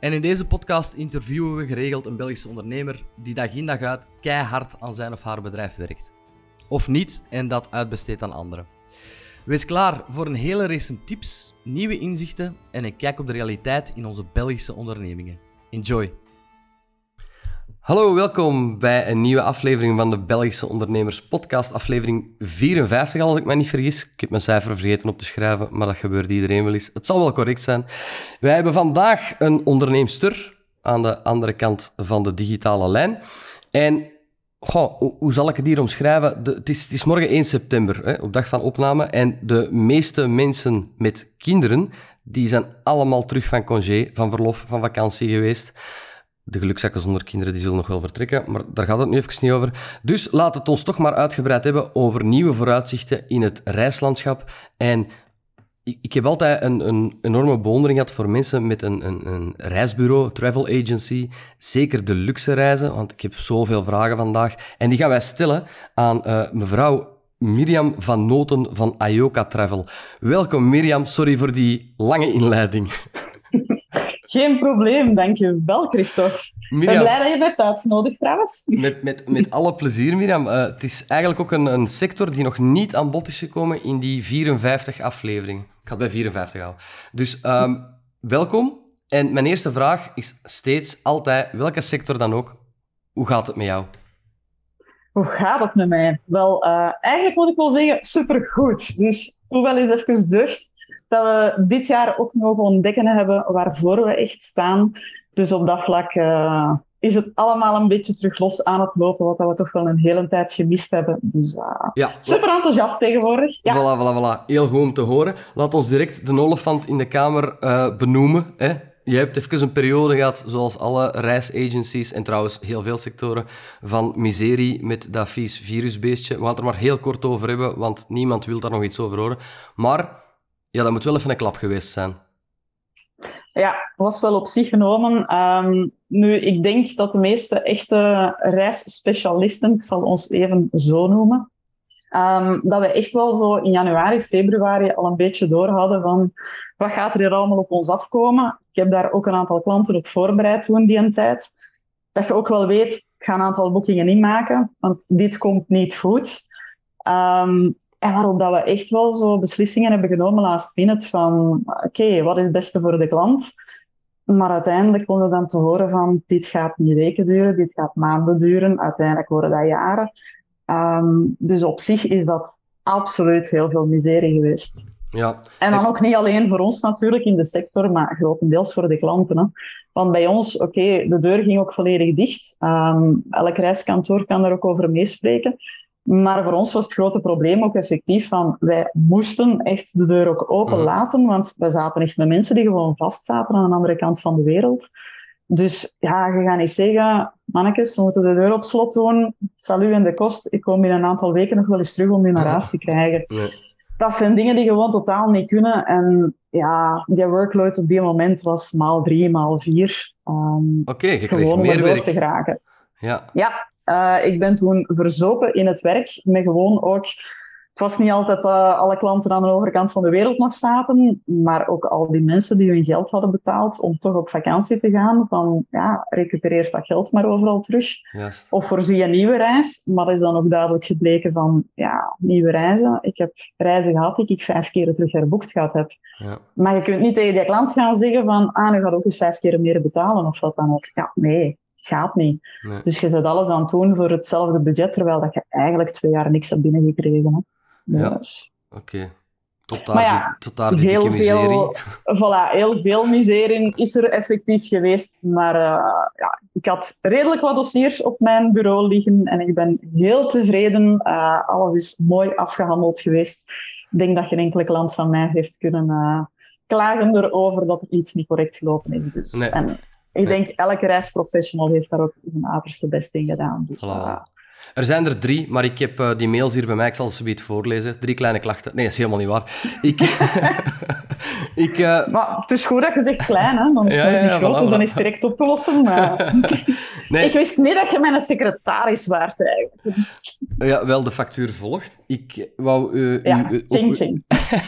En in deze podcast interviewen we geregeld een Belgische ondernemer die dag in dag uit keihard aan zijn of haar bedrijf werkt. Of niet en dat uitbesteedt aan anderen. Wees klaar voor een hele race tips, nieuwe inzichten en een kijk op de realiteit in onze Belgische ondernemingen. Enjoy! Hallo, welkom bij een nieuwe aflevering van de Belgische Ondernemers Podcast, aflevering 54 als ik me niet vergis. Ik heb mijn cijfer vergeten op te schrijven, maar dat gebeurt iedereen wel eens. Het zal wel correct zijn. Wij hebben vandaag een onderneemster aan de andere kant van de digitale lijn. En hoe zal ik het hier omschrijven? Het, is, het, is, morgen 1 september, hè, op dag van opname. En de meeste mensen met kinderen, die zijn allemaal terug van congé, van verlof, van vakantie geweest. De gelukzakken zonder kinderen die zullen nog wel vertrekken, maar daar gaat het nu even niet over. Dus laat het ons toch maar uitgebreid hebben over nieuwe vooruitzichten in het reislandschap. En ik, heb altijd een, een, enorme bewondering gehad voor mensen met een, een, een, reisbureau, travel agency. Zeker de luxe reizen, want ik heb zoveel vragen vandaag. En die gaan wij stellen aan uh, mevrouw Mirjam van Noten van Ayoka Travel. Welkom Mirjam, sorry voor die lange inleiding. Geen probleem, dankjewel Christophe. Ik ben blij dat je hebt uitgenodigd trouwens. Met, met, met alle plezier Mirjam. Uh, het is eigenlijk ook een, een sector die nog niet aan bod is gekomen in die 54 afleveringen. Ik ga het bij 54 houden. Dus um, welkom. En mijn eerste vraag is steeds, altijd, welke sector dan ook, hoe gaat het met jou? Hoe gaat het met mij? Wel, uh, eigenlijk moet ik wel zeggen, supergoed. Dus hoewel eens even deugd dat we dit jaar ook nog ontdekken hebben waarvoor we echt staan. Dus op dat vlak uh, is het allemaal een beetje terug los aan het lopen, wat we toch wel een hele tijd gemist hebben. Dus uh, ja, super enthousiast tegenwoordig. Ja. Voilà, voilà, voilà. Heel goed om te horen. Laat ons direct de olifant in de kamer uh, benoemen. Hè? Je hebt even een periode gehad, zoals alle reisagencies en trouwens heel veel sectoren, van miserie met dat vies virusbeestje. We gaan het er maar heel kort over hebben, want niemand wil daar nog iets over horen. Maar ja, dat moet wel even een klap geweest zijn. Ja, was wel op zich genomen. Um, nu, ik denk dat de meeste echte reisspecialisten, ik zal ons even zo noemen, um, dat we echt wel zo in januari, februari al een beetje door hadden van wat gaat er hier allemaal op ons afkomen. Ik heb daar ook een aantal klanten op voorbereid toen die een tijd. Dat je ook wel weet, ik ga een aantal boekingen inmaken, want dit komt niet goed. Um, en waarop dat we echt wel zo beslissingen hebben genomen last minute van oké, wat is het beste voor de klant? Maar uiteindelijk konden we dan te horen van dit gaat niet weken duren, dit gaat maanden duren, uiteindelijk worden dat jaren. Um, dus op zich is dat absoluut heel veel miserie geweest. Ja. En dan ook niet alleen voor ons natuurlijk in de sector, maar grotendeels voor de klanten. Hè. Want bij ons, oké, de deur ging ook volledig dicht. Um, elk reiskantoor kan daar ook over meespreken. Maar voor ons was het grote probleem ook effectief van wij moesten echt de deur ook open mhm. laten, want we zaten echt met mensen die gewoon vast zaten aan de andere kant van de wereld. Dus ja, je gaat niet zeggen, mannetjes, we moeten de deur op slot doen, salu en de kost, ik kom in een aantal weken nog wel eens terug om u naar huis te krijgen. Dat zijn dingen die gewoon totaal niet kunnen. En ja, die workload op die moment was maal drie, maal vier. Um, Oké, okay, je kreeg meer werk. te geraken. Ja. ja, uh, ik ben toen verzopen in het werk met gewoon ook... Het was niet altijd uh, alle klanten aan de overkant van de wereld nog zaten, maar ook al die mensen die hun geld hadden betaald om toch op vakantie te gaan, van ja, recupereer dat geld maar overal terug. Yes. Of voorzie een nieuwe reis. Maar is dan ook duidelijk gebleken van, ja, nieuwe reizen. Ik heb reizen gehad die ik vijf keer terug herboekt gehad heb. Ja. Maar je kunt niet tegen die klant gaan zeggen van, ah, nu gaat ook eens vijf keer meer betalen of wat dan ook. Ja, nee gaat niet. Dus je zet alles aan het doen voor hetzelfde budget, terwijl dat je eigenlijk twee jaar niks hebt binnengekregen. Hè. Ja, dus- oké. Tot daar, ja, die, tot daar heel dikke miserie. Veel, voilà, heel veel miserie is er effectief geweest. Maar uh, ja, ik had redelijk wat dossiers op mijn bureau liggen en ik ben heel tevreden. Uh, alles is mooi afgehandeld geweest. Ik denk dat geen enkele klant van mij heeft kunnen uh, klagen erover dat er iets niet correct gelopen is. Dus. Nee. En Ik denk, elke reisprofessional heeft daar ook zijn uiterste best in gedaan. Dus, voilà. Er zijn er drie, maar ik heb uh, die mails hier bij mij. Ik zal ze weer voorlezen. Drie kleine klachten. Nee, dat is helemaal niet waar. Ik... ik uh... Maar het is goed dat je zegt klein, hè? Dan is het ja, ja, niet groot, voilà, dus dan is het direct op te lossen. Maar... nee. Ik wist niet dat je mijn secretaris waart, eigenlijk. Ja, wel, de factuur volgt. Ik wou u... Ja, u,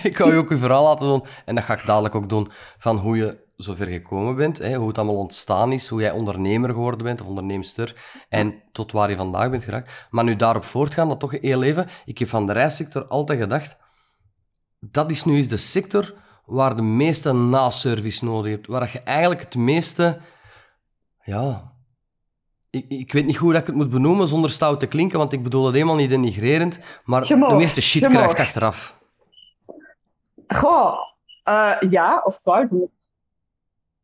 ik wou u ook uw verhaal laten doen, en dat ga ik dadelijk ook doen, van hoe je zover gekomen bent, hè, hoe het allemaal ontstaan is, hoe jij ondernemer geworden bent of onderneemster en tot waar je vandaag bent geraakt. Maar nu daarop voortgaan, dat toch heel even. Ik heb van de reissector altijd gedacht, dat is nu eens de sector waar de meeste naservice nodig hebt, waar je eigenlijk het meeste, ja, ik, ik weet niet hoe dat ik het moet benoemen zonder stout te klinken, want ik bedoel het helemaal niet denigrerend, maar de meeste shit krijgt achteraf. Goh, uh, ja, of fout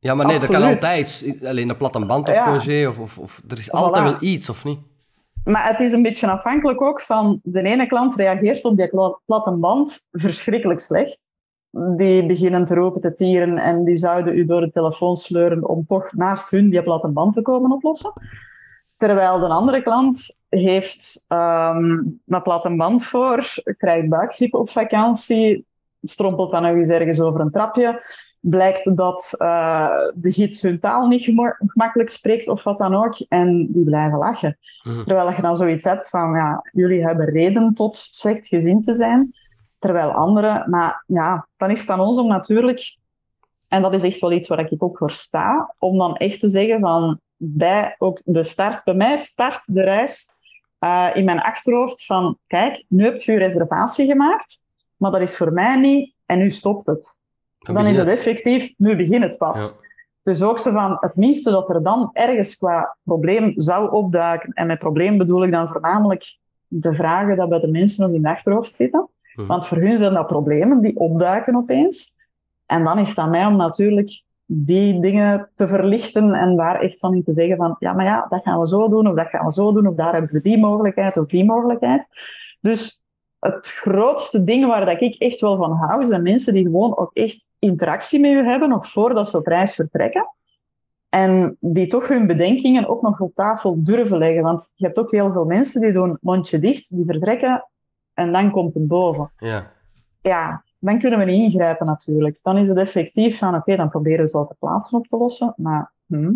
ja, maar nee, dat kan altijd. Alleen een platte band op ja. congé, of, of, of, er is altijd wel iets, of niet? Maar het is een beetje afhankelijk ook van... De ene klant reageert op die platte band verschrikkelijk slecht. Die beginnen te roepen, te tieren en die zouden u door de telefoon sleuren om toch naast hun die platte band te komen oplossen. Terwijl de andere klant heeft um, een platte band voor, krijgt buikgriep op vakantie, strompelt dan nog eens ergens over een trapje, blijkt dat uh, de gids hun taal niet gemakkelijk spreekt of wat dan ook, en die blijven lachen. Mhm. Terwijl je dan zoiets hebt van, ja, jullie hebben reden tot slecht gezien te zijn, terwijl anderen, maar ja, dan is het aan ons om natuurlijk, en dat is echt wel iets waar ik ook voor sta, om dan echt te zeggen van, bij ook de start, bij mij start de reis uh, in mijn achterhoofd van, kijk, nu hebt je reservatie gemaakt, maar dat is voor mij niet, en nu stopt het dan, is het effectief, nu begint het pas. Dus ook zo van, het minste dat er dan ergens qua probleem zou opduiken, en met probleem bedoel ik dan voornamelijk de vragen die bij de mensen in de achterhoofd zitten. Mhm. Want voor hun zijn dat problemen die opduiken opeens. En dan is het aan mij om natuurlijk die dingen te verlichten en daar echt van in te zeggen van, ja, maar ja, dat gaan we zo doen, of dat gaan we zo doen, of daar hebben we die mogelijkheid, of die mogelijkheid. Dus het grootste ding waar dat ik echt wel van hou, zijn mensen die gewoon ook echt interactie met je hebben, nog voordat ze op reis vertrekken. En die toch hun bedenkingen ook nog op tafel durven leggen. Want je hebt ook heel veel mensen die doen mondje dicht, die vertrekken en dan komt het boven. Ja. Ja, dan kunnen we niet ingrijpen natuurlijk. Dan is het effectief van, oké, dan proberen we het wel te plaatsen op te lossen. Maar hm,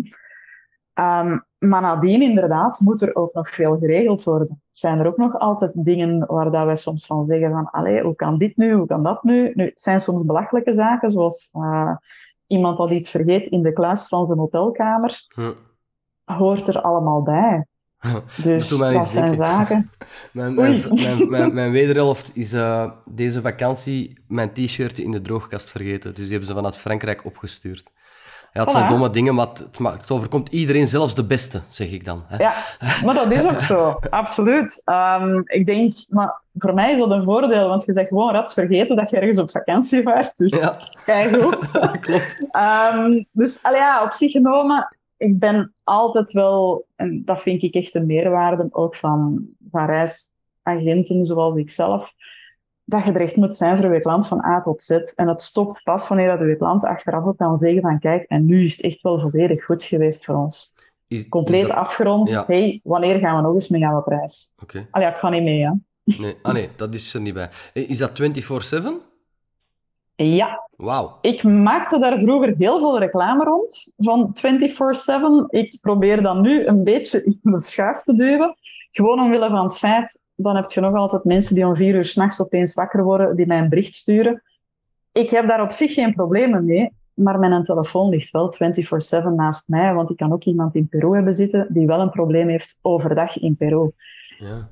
Um, maar nadien, inderdaad, moet er ook nog veel geregeld worden. Zijn er ook nog altijd dingen waar dat wij soms van zeggen van, allee, hoe kan dit nu, hoe kan dat nu? Nu, het zijn soms belachelijke zaken, zoals uh, iemand dat iets vergeet in de kluis van zijn hotelkamer. Hm. Hoort er allemaal bij. Dus dat zijn zaken. mijn, mijn, mijn, mijn, wederhelft is uh, deze vakantie mijn t-shirt in de droogkast vergeten. Dus die hebben ze vanuit Frankrijk opgestuurd. Ja, het zijn domme dingen, maar het, het, overkomt iedereen, zelfs de beste, zeg ik dan. Hè? Ja, maar dat is ook zo, absoluut. Um, ik denk, maar voor mij is dat een voordeel, want je zegt gewoon rats vergeten dat je ergens op vakantie vaart. Dus ja. kijk goed. Klopt. Um, dus allee, ja, op zich genomen, ik ben altijd wel, en dat vind ik echt een meerwaarde ook van, van reisagenten zoals ik zelf dat je er echt moet zijn voor je klant van A tot Z. En het stopt pas wanneer dat je klant achteraf ook kan zeggen van kijk, en nu is het echt wel volledig goed geweest voor ons. Is, Compleet afgerond. hey, wanneer gaan we nog eens mee gaan op reis? Oké. Okay. Allee, ik ga niet mee, hè. Nee, ah nee, dat is er niet bij. Eh, is dat 24-7? Ja. Wauw. Ik maakte daar vroeger heel veel reclame rond, van 24-7. Ik probeer dat nu een beetje in de schuif te duwen. Gewoon omwille van het feit dan heb je nog altijd mensen die om vier uur s'nachts opeens wakker worden, die mij een bericht sturen. Ik heb daar op zich geen problemen mee, maar mijn telefoon ligt wel 24-7 naast mij, want ik kan ook iemand in Peru hebben zitten die wel een probleem heeft overdag in Peru. Ja.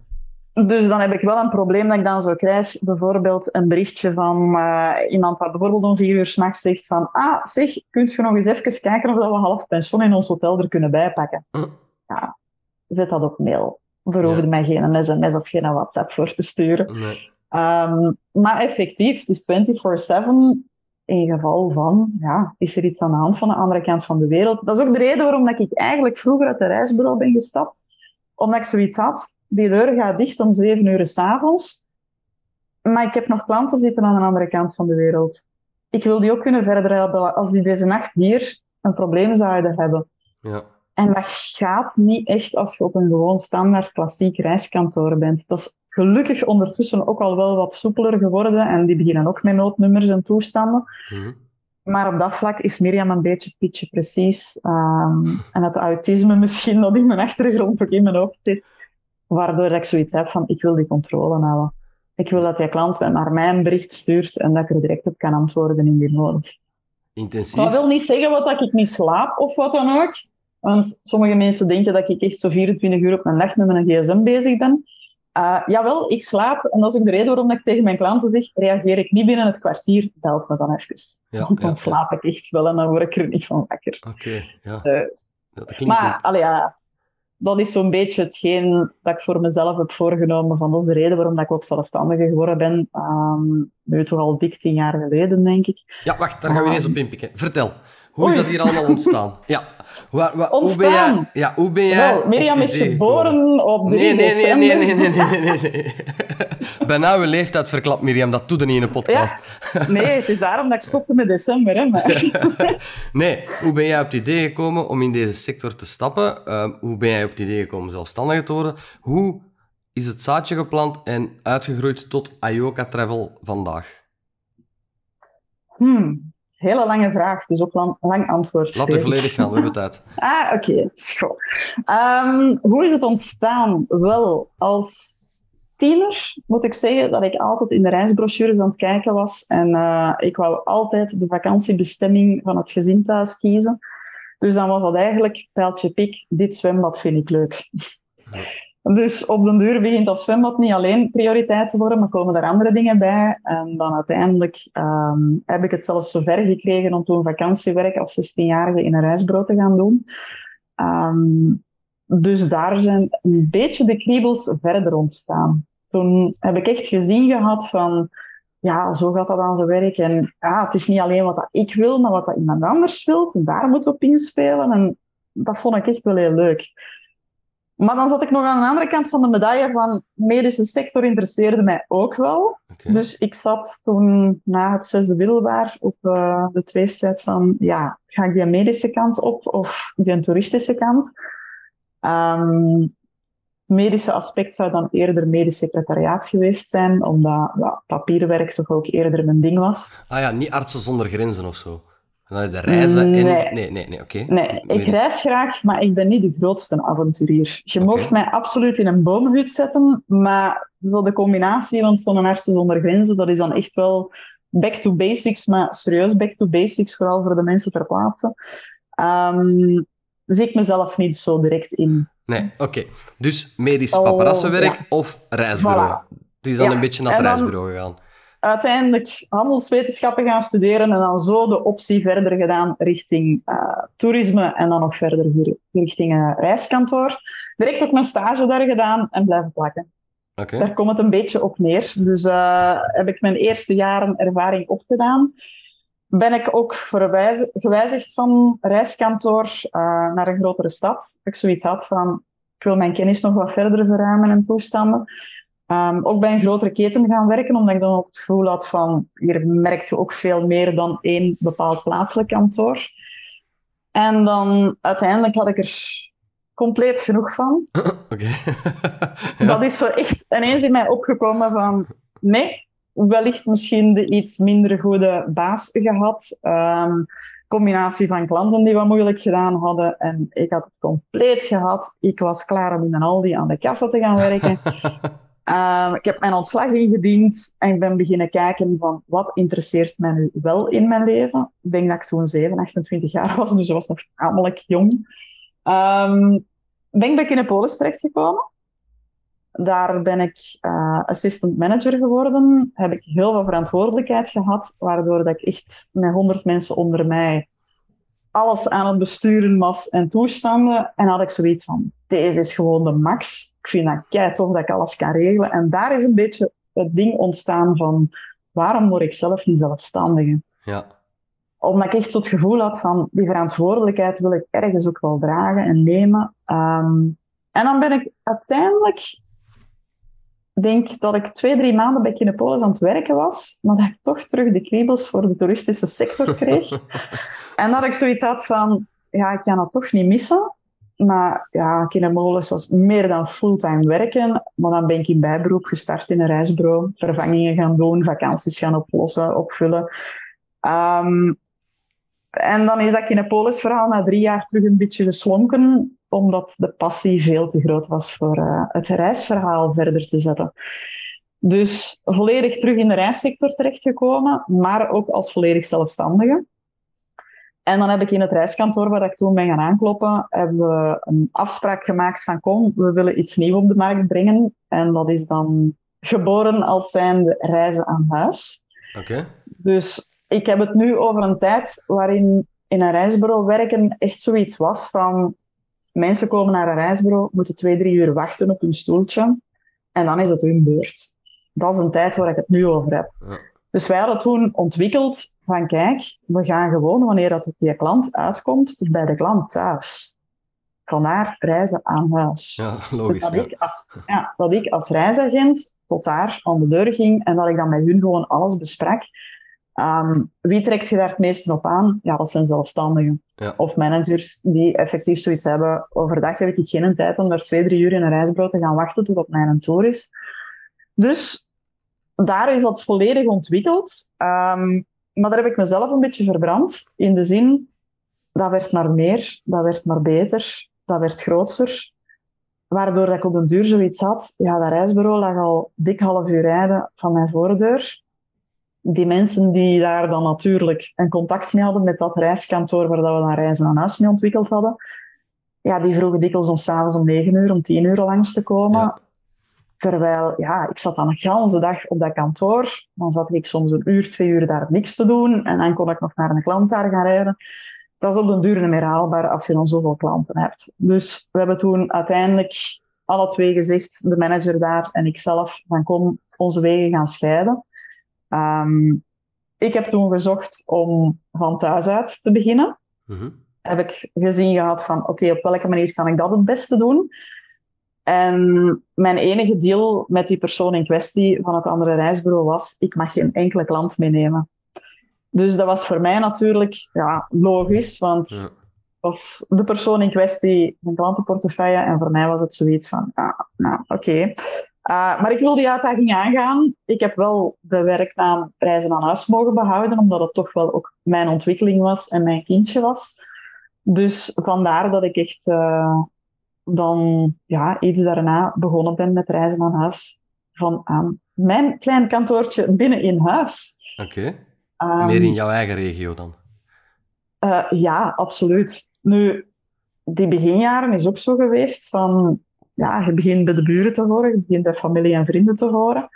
Dus dan heb ik wel een probleem dat ik dan zo krijg, bijvoorbeeld een berichtje van uh, iemand dat bijvoorbeeld om vier uur s'nachts zegt van ah, zeg, kunt je nog eens even kijken of we half pensioen in ons hotel er kunnen bijpakken? Ja, zet dat op mail. Voor hoefde mij geen sms of geen WhatsApp voor te sturen. Nee. Um, maar effectief, dus 24-7 in geval van, ja, is er iets aan de hand van de andere kant van de wereld. Dat is ook de reden waarom dat ik eigenlijk vroeger uit de reisbureau ben gestapt. Omdat ik zoiets had, die deur gaat dicht om 7 uur s'avonds. Maar ik heb nog klanten zitten aan de andere kant van de wereld. Ik wil die ook kunnen verder helpen als die deze nacht hier een probleem zouden hebben. Ja. En dat gaat niet echt als je op een gewoon standaard klassiek reiskantoor bent. Dat is gelukkig ondertussen ook al wel wat soepeler geworden en die beginnen ook met noodnummers en toestanden. Mhm. Maar op dat vlak is Mirjam een beetje pitje precies. Ehm, en het autisme misschien dat in mijn achtergrond ook in mijn hoofd zit. Waardoor ik zoiets heb van, ik wil die controle houden. Ik wil dat die klant naar mij een bericht stuurt en dat ik er direct op kan antwoorden indien nodig. Intensief. Dat wil niet zeggen wat dat ik niet slaap of wat dan ook. Want sommige mensen denken dat ik echt zo 24 uur op mijn dag met mijn gsm bezig ben. Uh, jawel, ik slaap. En dat is ook de reden waarom ik tegen mijn klanten zeg, reageer ik niet binnen het kwartier, belt me dan even. Ja, Want dan ja. slaap ik echt wel en dan word ik er niet van wakker. Oké, ja. Dus- Ja, Dat klinkt maar, allee, ja, dat is zo'n beetje hetgeen dat ik voor mezelf heb voorgenomen. Van, dat is de reden waarom dat ik ook zelfstandige geworden ben. Ehm, nu toch al dik tien jaar geleden, denk ik. Ja, wacht, daar gaan we ineens op inpikken. Vertel, hoe is dat hier allemaal ontstaan? Ja. Hoe ben jij, ja, hoe ben jij Wel, Mirjam is geboren op 3 Nee, nee, nee, december. nee, nee, nee, nee, nee, nee. Bij uw leeftijd verklapt Mirjam, dat doet er niet in een podcast. Nee, het is daarom dat ik stopte met december. Hè, maar. Nee, hoe ben jij op het idee gekomen om in deze sector te stappen? Ehm, hoe ben jij op het idee gekomen zelfstandig te worden? Hoe is het zaadje geplant en uitgegroeid tot Ayoka Travel vandaag? Hmm, hele lange vraag, dus ook lang, lang antwoord. Laat ik. volledig gaan, we hebben tijd. Ah, oké. goed. Ehm, hoe is het ontstaan? Wel, als tiener moet ik zeggen dat ik altijd in de reisbrochures aan het kijken was. En eh, ik wou altijd de vakantiebestemming van het gezin thuis kiezen. Dus dan was dat eigenlijk, pijltje pik, dit zwembad vind ik leuk. Dus op den duur begint dat zwembad niet alleen prioriteit te worden, maar komen er andere dingen bij. En dan uiteindelijk ehm, heb ik het zelfs zo ver gekregen om toen vakantiewerk als 16-jarige in een reisbureau te gaan doen. Ehm, dus daar zijn een beetje de kriebels verder ontstaan. Toen heb ik echt gezien gehad van, ja, zo gaat dat aan zijn werk. En ja, het is niet alleen wat dat ik wil, maar wat dat iemand anders wil. En daar moet op inspelen. En dat vond ik echt wel heel leuk. Maar dan zat ik nog aan de andere kant van de medaille van medische sector interesseerde mij ook wel. Dus ik zat toen na het zesde middelbaar op eh, de tweestrijd van, ja, ga ik die medische kant op of die toeristische kant? Ehm, medische aspect zou dan eerder medisch secretariaat geweest zijn, omdat ja, papierwerk toch ook eerder mijn ding was. Ah ja, niet artsen zonder grenzen of zo. En dan de reizen en... Nee. Nee, nee, nee, oké. Nee, ik reis graag, maar ik ben niet de grootste avonturier. Je Oké. mocht mij absoluut in een boomhut zetten, maar zo de combinatie van zo'n artsen zonder grenzen, dat is dan echt wel back to basics, maar serieus back to basics, vooral voor de mensen ter plaatse. Ehm, zie ik mezelf niet zo direct in. Nee, oké. Dus medisch Oh, paparassenwerk ja. of reisbureau. Voilà. Het is dan Ja, een beetje naar het reisbureau gegaan. Uiteindelijk handelswetenschappen gaan studeren en dan zo de optie verder gedaan richting eh, toerisme en dan nog verder hier- richting eh, reiskantoor. Direct ook mijn stage daar gedaan en blijven plakken. Daar komt het een beetje op neer. Dus eh, heb ik mijn eerste jaren ervaring opgedaan. Ben ik ook gewijzigd van reiskantoor naar een grotere stad. Ik zoiets had van, ik wil mijn kennis nog wat verder verruimen en toestanden. Ehm, ook bij een grotere keten gaan werken, omdat ik dan ook het gevoel had van, hier merk je ook veel meer dan één bepaald plaatselijk kantoor. En dan uiteindelijk had ik er compleet genoeg van. Oké. Dat is zo echt ineens in mij opgekomen van nee, wellicht misschien de iets minder goede baas gehad. Ehm, combinatie van klanten die wat moeilijk gedaan hadden. En ik had het compleet gehad. Ik was klaar om in een Aldi aan de kassa te gaan werken. Ehm, ik heb mijn ontslag ingediend en ik ben beginnen kijken van wat interesseert mij nu wel in mijn leven. Ik denk dat ik toen 7, 28 jaar was, dus ik was nog tamelijk jong. Ehm, ben ik bij Kinepolis terechtgekomen. Daar ben ik eh, assistant manager geworden. Heb ik heel veel verantwoordelijkheid gehad, waardoor dat ik echt met 100 mensen onder mij alles aan het besturen was en toestanden. En had ik zoiets van, deze is gewoon de max. Ik vind dat kei tof dat ik alles kan regelen. En daar is een beetje het ding ontstaan van, waarom word ik zelf niet zelfstandige? Ja. Omdat ik echt zo het gevoel had van, die verantwoordelijkheid wil ik ergens ook wel dragen en nemen. Ehm, en dan ben ik uiteindelijk, denk dat ik twee, drie maanden bij Kinepolis aan het werken was, maar dat ik toch terug de kriebels voor de toeristische sector kreeg. en dat ik zoiets had van, ja, ik kan dat toch niet missen. Maar ja, Kinemolis was meer dan fulltime werken. Maar dan ben ik in bijberoep gestart in een reisbureau. Vervangingen gaan doen, vakanties gaan oplossen, opvullen. Ehm, en dan is dat Kinepolis verhaal na drie jaar terug een beetje geslonken, omdat de passie veel te groot was voor uh, het reisverhaal verder te zetten. Dus volledig terug in de reissector terechtgekomen, maar ook als volledig zelfstandige. En dan heb ik in het reiskantoor waar ik toen ben gaan aankloppen, hebben we een afspraak gemaakt van kom, we willen iets nieuws op de markt brengen. En dat is dan geboren als zijnde reizen aan huis. Oké. Dus ik heb het nu over een tijd waarin in een reisbureau werken echt zoiets was van mensen komen naar een reisbureau, moeten twee, drie uur wachten op hun stoeltje en dan is het hun beurt. Dat is een tijd waar ik het nu over heb. Ja. Dus wij hadden toen ontwikkeld van kijk, we gaan gewoon wanneer dat het die klant uitkomt, tot bij de klant thuis. Vandaar reizen aan huis. Ja, Dus logisch. dat, ja. ik als, ja, dat ik als reisagent tot daar aan de deur ging en dat ik dan met hun gewoon alles besprak. Ehm, wie trekt je daar het meeste op aan? Ja, dat zijn zelfstandigen. Ja. Of managers die effectief zoiets hebben. Overdag heb ik geen tijd om daar twee, drie uur in een reisbureau te gaan wachten tot mijn tour is. Dus daar is dat volledig ontwikkeld. Ehm, maar daar heb ik mezelf een beetje verbrand. In de zin, dat werd maar meer, dat werd maar beter, dat werd groter. Waardoor ik op den duur zoiets had. Ja, dat reisbureau lag al dik half uur rijden van mijn voordeur. Die mensen die daar dan natuurlijk een contact mee hadden met dat reiskantoor waar dat we dan reizen aan huis mee ontwikkeld hadden, ja, die vroegen dikwijls om s'avonds om negen uur, om tien uur langs te komen. Terwijl, ja, ik zat dan een hele dag op dat kantoor. Dan zat ik soms een uur, twee uur daar niks te doen. En dan kon ik nog naar een klant daar gaan rijden. Dat is op den duur niet meer haalbaar als je dan zoveel klanten hebt. Dus we hebben toen uiteindelijk alle twee gezegd, de manager daar en ikzelf, van kom, onze wegen gaan scheiden. Ehm, ik heb toen gezocht om van thuis uit te beginnen Mhm. heb ik gezien gehad van oké, op welke manier kan ik dat het beste doen? En mijn enige deal met die persoon in kwestie van het andere reisbureau was, ik mag geen enkele klant meenemen. Dus dat was voor mij natuurlijk ja, logisch, want Ja. was de persoon in kwestie zijn klantenportefeuille en voor mij was het zoiets van, ja, nou oké. Uh, maar ik wil die uitdaging aangaan. Ik heb wel de werknaam Reizen aan Huis mogen behouden, omdat het toch wel ook mijn ontwikkeling was en mijn kindje was. Dus vandaar dat ik echt uh, dan ja, iets daarna begonnen ben met Reizen aan Huis. Van aan mijn klein kantoortje binnen in huis. Oké. Um, Meer in jouw eigen regio dan? Uh, ja, absoluut. Nu, die beginjaren is ook zo geweest van, ja, je begint bij de buren te horen, je begint bij familie en vrienden te horen.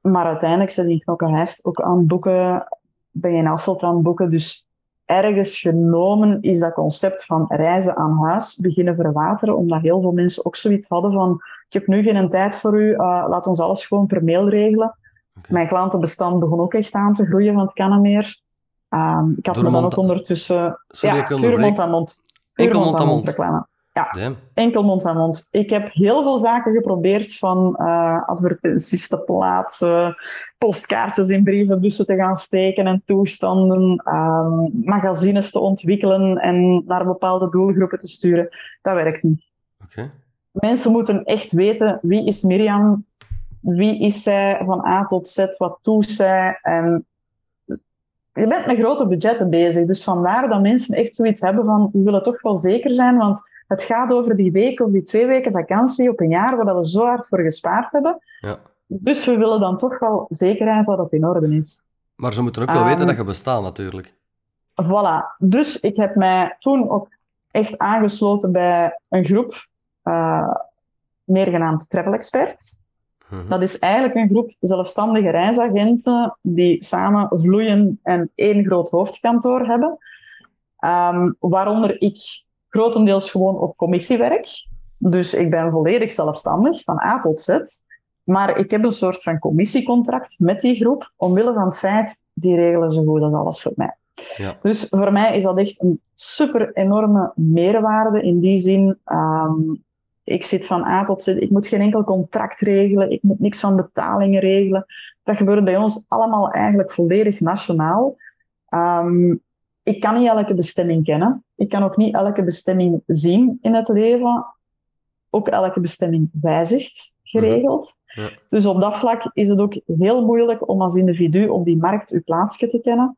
Maar uiteindelijk zit je in Knokkenhijst ook aan boeken, ben je in Asselt aan boeken. Dus ergens genomen is dat concept van reizen aan huis beginnen verwateren, omdat heel veel mensen ook zoiets hadden van, ik heb nu geen tijd voor u, uh, laat ons alles gewoon per mail regelen. Okay. Mijn klantenbestand begon ook echt aan te groeien, want het kan meer. Um, ik had Door me dan ook ondertussen... Sorry, ja, puur mond aan mond. Enkel mond aan aan mond mond. reclame. Ja, Damn. enkel mond aan mond. Ik heb heel veel zaken geprobeerd van uh, advertenties te plaatsen, postkaartjes in brievenbussen te gaan steken en toestanden, um, magazines te ontwikkelen en naar bepaalde doelgroepen te sturen. Dat werkt niet. Mensen moeten echt weten wie is Mirjam, wie is zij van A tot Z, wat doet zij. En je bent met grote budgetten bezig, dus vandaar dat mensen echt zoiets hebben van we willen toch wel zeker zijn, want het gaat over die week of die twee weken vakantie op een jaar waar we zo hard voor gespaard hebben. Ja. Dus we willen dan toch wel zekerheid dat het in orde is. Maar ze moeten ook wel Um, weten dat je bestaat, natuurlijk. Voilà. Dus ik heb mij toen ook echt aangesloten bij een groep, uh, meer genaamd Travel Experts. Mhm. Dat is eigenlijk een groep zelfstandige reisagenten die samen vloeien en één groot hoofdkantoor hebben. Um, waaronder ik grotendeels gewoon op commissie werk. Dus ik ben volledig zelfstandig, van A tot Z. Maar ik heb een soort van commissiecontract met die groep, omwille van het feit, die regelen zo goed als alles voor mij. Ja. Dus voor mij is dat echt een super enorme meerwaarde in die zin. Um, ik zit van A tot Z, ik moet geen enkel contract regelen, ik moet niks van betalingen regelen. Dat gebeurt bij ons allemaal eigenlijk volledig nationaal. Um, ik kan niet elke bestemming kennen. Ik kan ook niet elke bestemming zien in het leven. Ook elke bestemming wijzigt geregeld. Ja. Dus op dat vlak is het ook heel moeilijk om als individu op die markt uw plaatsje te kennen.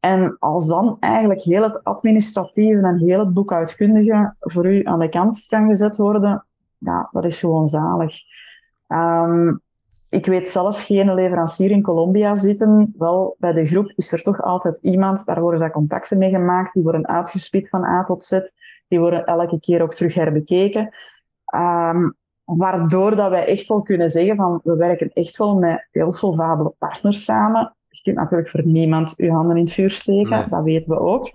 En als dan eigenlijk heel het administratieve en heel het boekhoudkundige voor u aan de kant kan gezet worden, ja, dat is gewoon zalig. Ehm, ik weet zelf geen leverancier in Colombia zitten. Wel, bij de groep is er toch altijd iemand, daar worden daar contacten mee gemaakt, die worden uitgespit van A tot Z, die worden elke keer ook terug herbekeken. Ehm, waardoor dat wij echt wel kunnen zeggen van, we werken echt wel met heel solvabele partners samen. Je kunt natuurlijk voor niemand je handen in het vuur steken, Nee. dat weten we ook.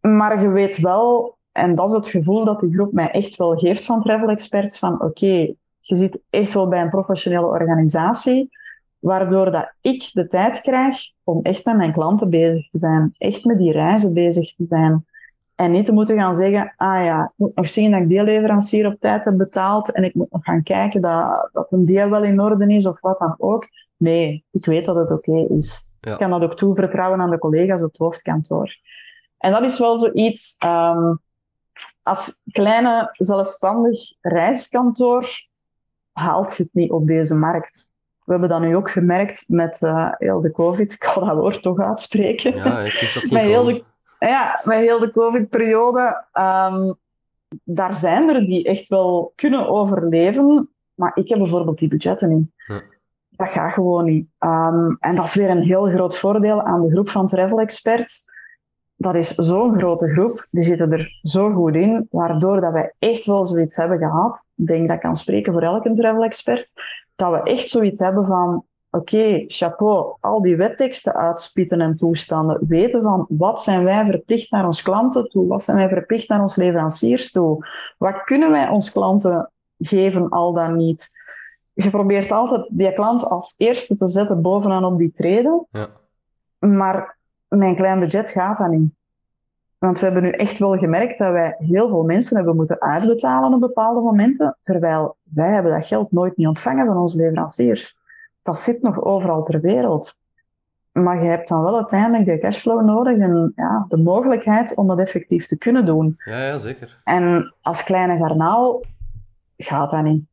Maar je weet wel, en dat is het gevoel dat die groep mij echt wel geeft van Travel Experts, van oké, je zit echt wel bij een professionele organisatie, waardoor dat ik de tijd krijg om echt met mijn klanten bezig te zijn, echt met die reizen bezig te zijn. En niet te moeten gaan zeggen, ah ja, ik moet nog zien dat ik die leverancier op tijd heb betaald en ik moet nog gaan kijken dat, dat een deel wel in orde is of wat dan ook. Nee, ik weet dat het oké is. Ja. Ik kan dat ook toevertrouwen aan de collega's op het hoofdkantoor. En dat is wel zoiets, ehm, als kleine zelfstandig reiskantoor haalt je het niet op deze markt. We hebben dat nu ook gemerkt met eh, heel de COVID. Ik ga dat woord toch uitspreken. Ja, ik dat Met heel de, ja, met heel de COVID-periode. ehm, daar zijn er die echt wel kunnen overleven. Maar ik heb bijvoorbeeld die budgetten niet. Ja. Dat gaat gewoon niet. Ehm, en dat is weer een heel groot voordeel aan de groep van travel experts. Dat is zo'n grote groep, die zitten er zo goed in, waardoor dat wij echt wel zoiets hebben gehad. Ik denk dat ik kan spreken voor elke travel expert. Dat we echt zoiets hebben van, oké, chapeau, al die wetteksten uitspitten en toestanden, weten van wat zijn wij verplicht naar ons klanten toe, wat zijn wij verplicht naar ons leveranciers toe, wat kunnen wij ons klanten geven, al dan niet. Je probeert altijd die klant als eerste te zetten bovenaan op die treden, Ja. maar mijn klein budget gaat dat niet. Want we hebben nu echt wel gemerkt dat wij heel veel mensen hebben moeten uitbetalen op bepaalde momenten, terwijl wij hebben dat geld nooit niet ontvangen van onze leveranciers. Dat zit nog overal ter wereld. Maar je hebt dan wel uiteindelijk de cashflow nodig en ja, de mogelijkheid om dat effectief te kunnen doen. Ja, ja, zeker. En als kleine garnaal gaat dat niet.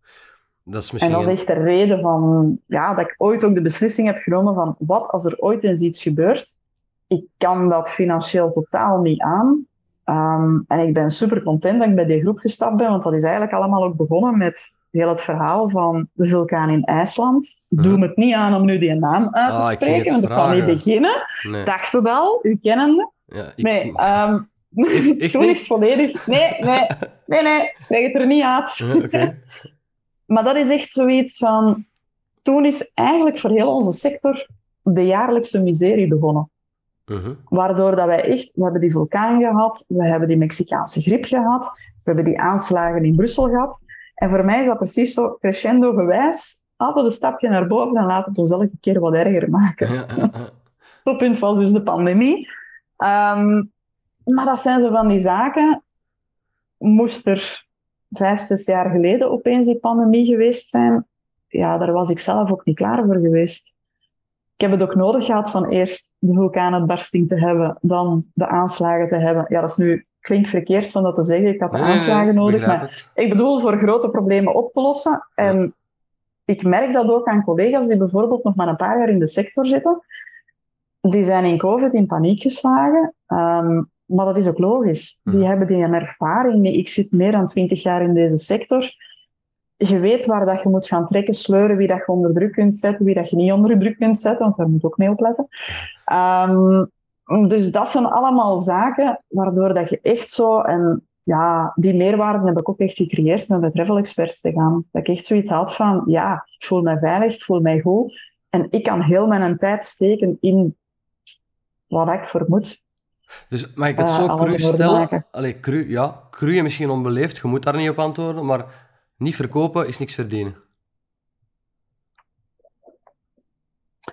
Dat is En misschien... dat is echt de reden van, ja, dat ik ooit ook de beslissing heb genomen van wat als er ooit eens iets gebeurt. Ik kan dat financieel totaal niet aan. Ehm, en ik ben super content dat ik bij die groep gestapt ben, want dat is eigenlijk allemaal ook begonnen met heel het verhaal van de vulkaan in IJsland. Doe Mhm. me het niet aan om nu die naam uit te Ah, spreken, want ik kan niet beginnen. Nee. Dacht het al, u kennende. Ja, ik... Nee, ehm, toen niet? is het volledig... Nee, nee, nee, nee, leg het er niet uit. Ja. Maar dat is echt zoiets van. Toen is eigenlijk voor heel onze sector de jaarlijkse miserie begonnen. Mhm. Waardoor dat wij echt, we hebben die vulkaan gehad, we hebben die Mexicaanse griep gehad, we hebben die aanslagen in Brussel gehad. En voor mij is dat precies zo crescendo gewijs. Altijd een stapje naar boven en laat het ons elke keer wat erger maken. Ja. Toppunt was dus de pandemie. Ehm, maar dat zijn zo van die zaken. Moest er vijf, zes jaar geleden opeens die pandemie geweest zijn, ja, daar was ik zelf ook niet klaar voor geweest. Ik heb het ook nodig gehad van eerst de vulkaanuitbarsting te hebben, dan de aanslagen te hebben. Ja, dat is nu, klinkt verkeerd van dat te zeggen, ik had de Nee, aanslagen nodig, maar ik bedoel voor grote problemen op te lossen. En ik merk dat ook aan collega's die bijvoorbeeld nog maar een paar jaar in de sector zitten. Die zijn in COVID in paniek geslagen. Ehm, maar dat is ook logisch. Die hebben die een ervaring. Ik zit meer dan twintig jaar in deze sector. Je weet waar dat je moet gaan trekken, sleuren, wie dat je onder druk kunt zetten, wie dat je niet onder druk kunt zetten, want daar moet je ook mee opletten. Ehm, dus dat zijn allemaal zaken waardoor dat je echt zo... En ja, die meerwaarde heb ik ook echt gecreëerd met bij travel experts te gaan. Dat ik echt zoiets had van, ja, ik voel mij veilig, ik voel mij goed. En ik kan heel mijn tijd steken in wat ik voor moet. Dus mag ik het Eh, zo cru stellen? Allee, cru, ja. Cru en misschien onbeleefd, je moet daar niet op antwoorden, maar niet verkopen is niks verdienen.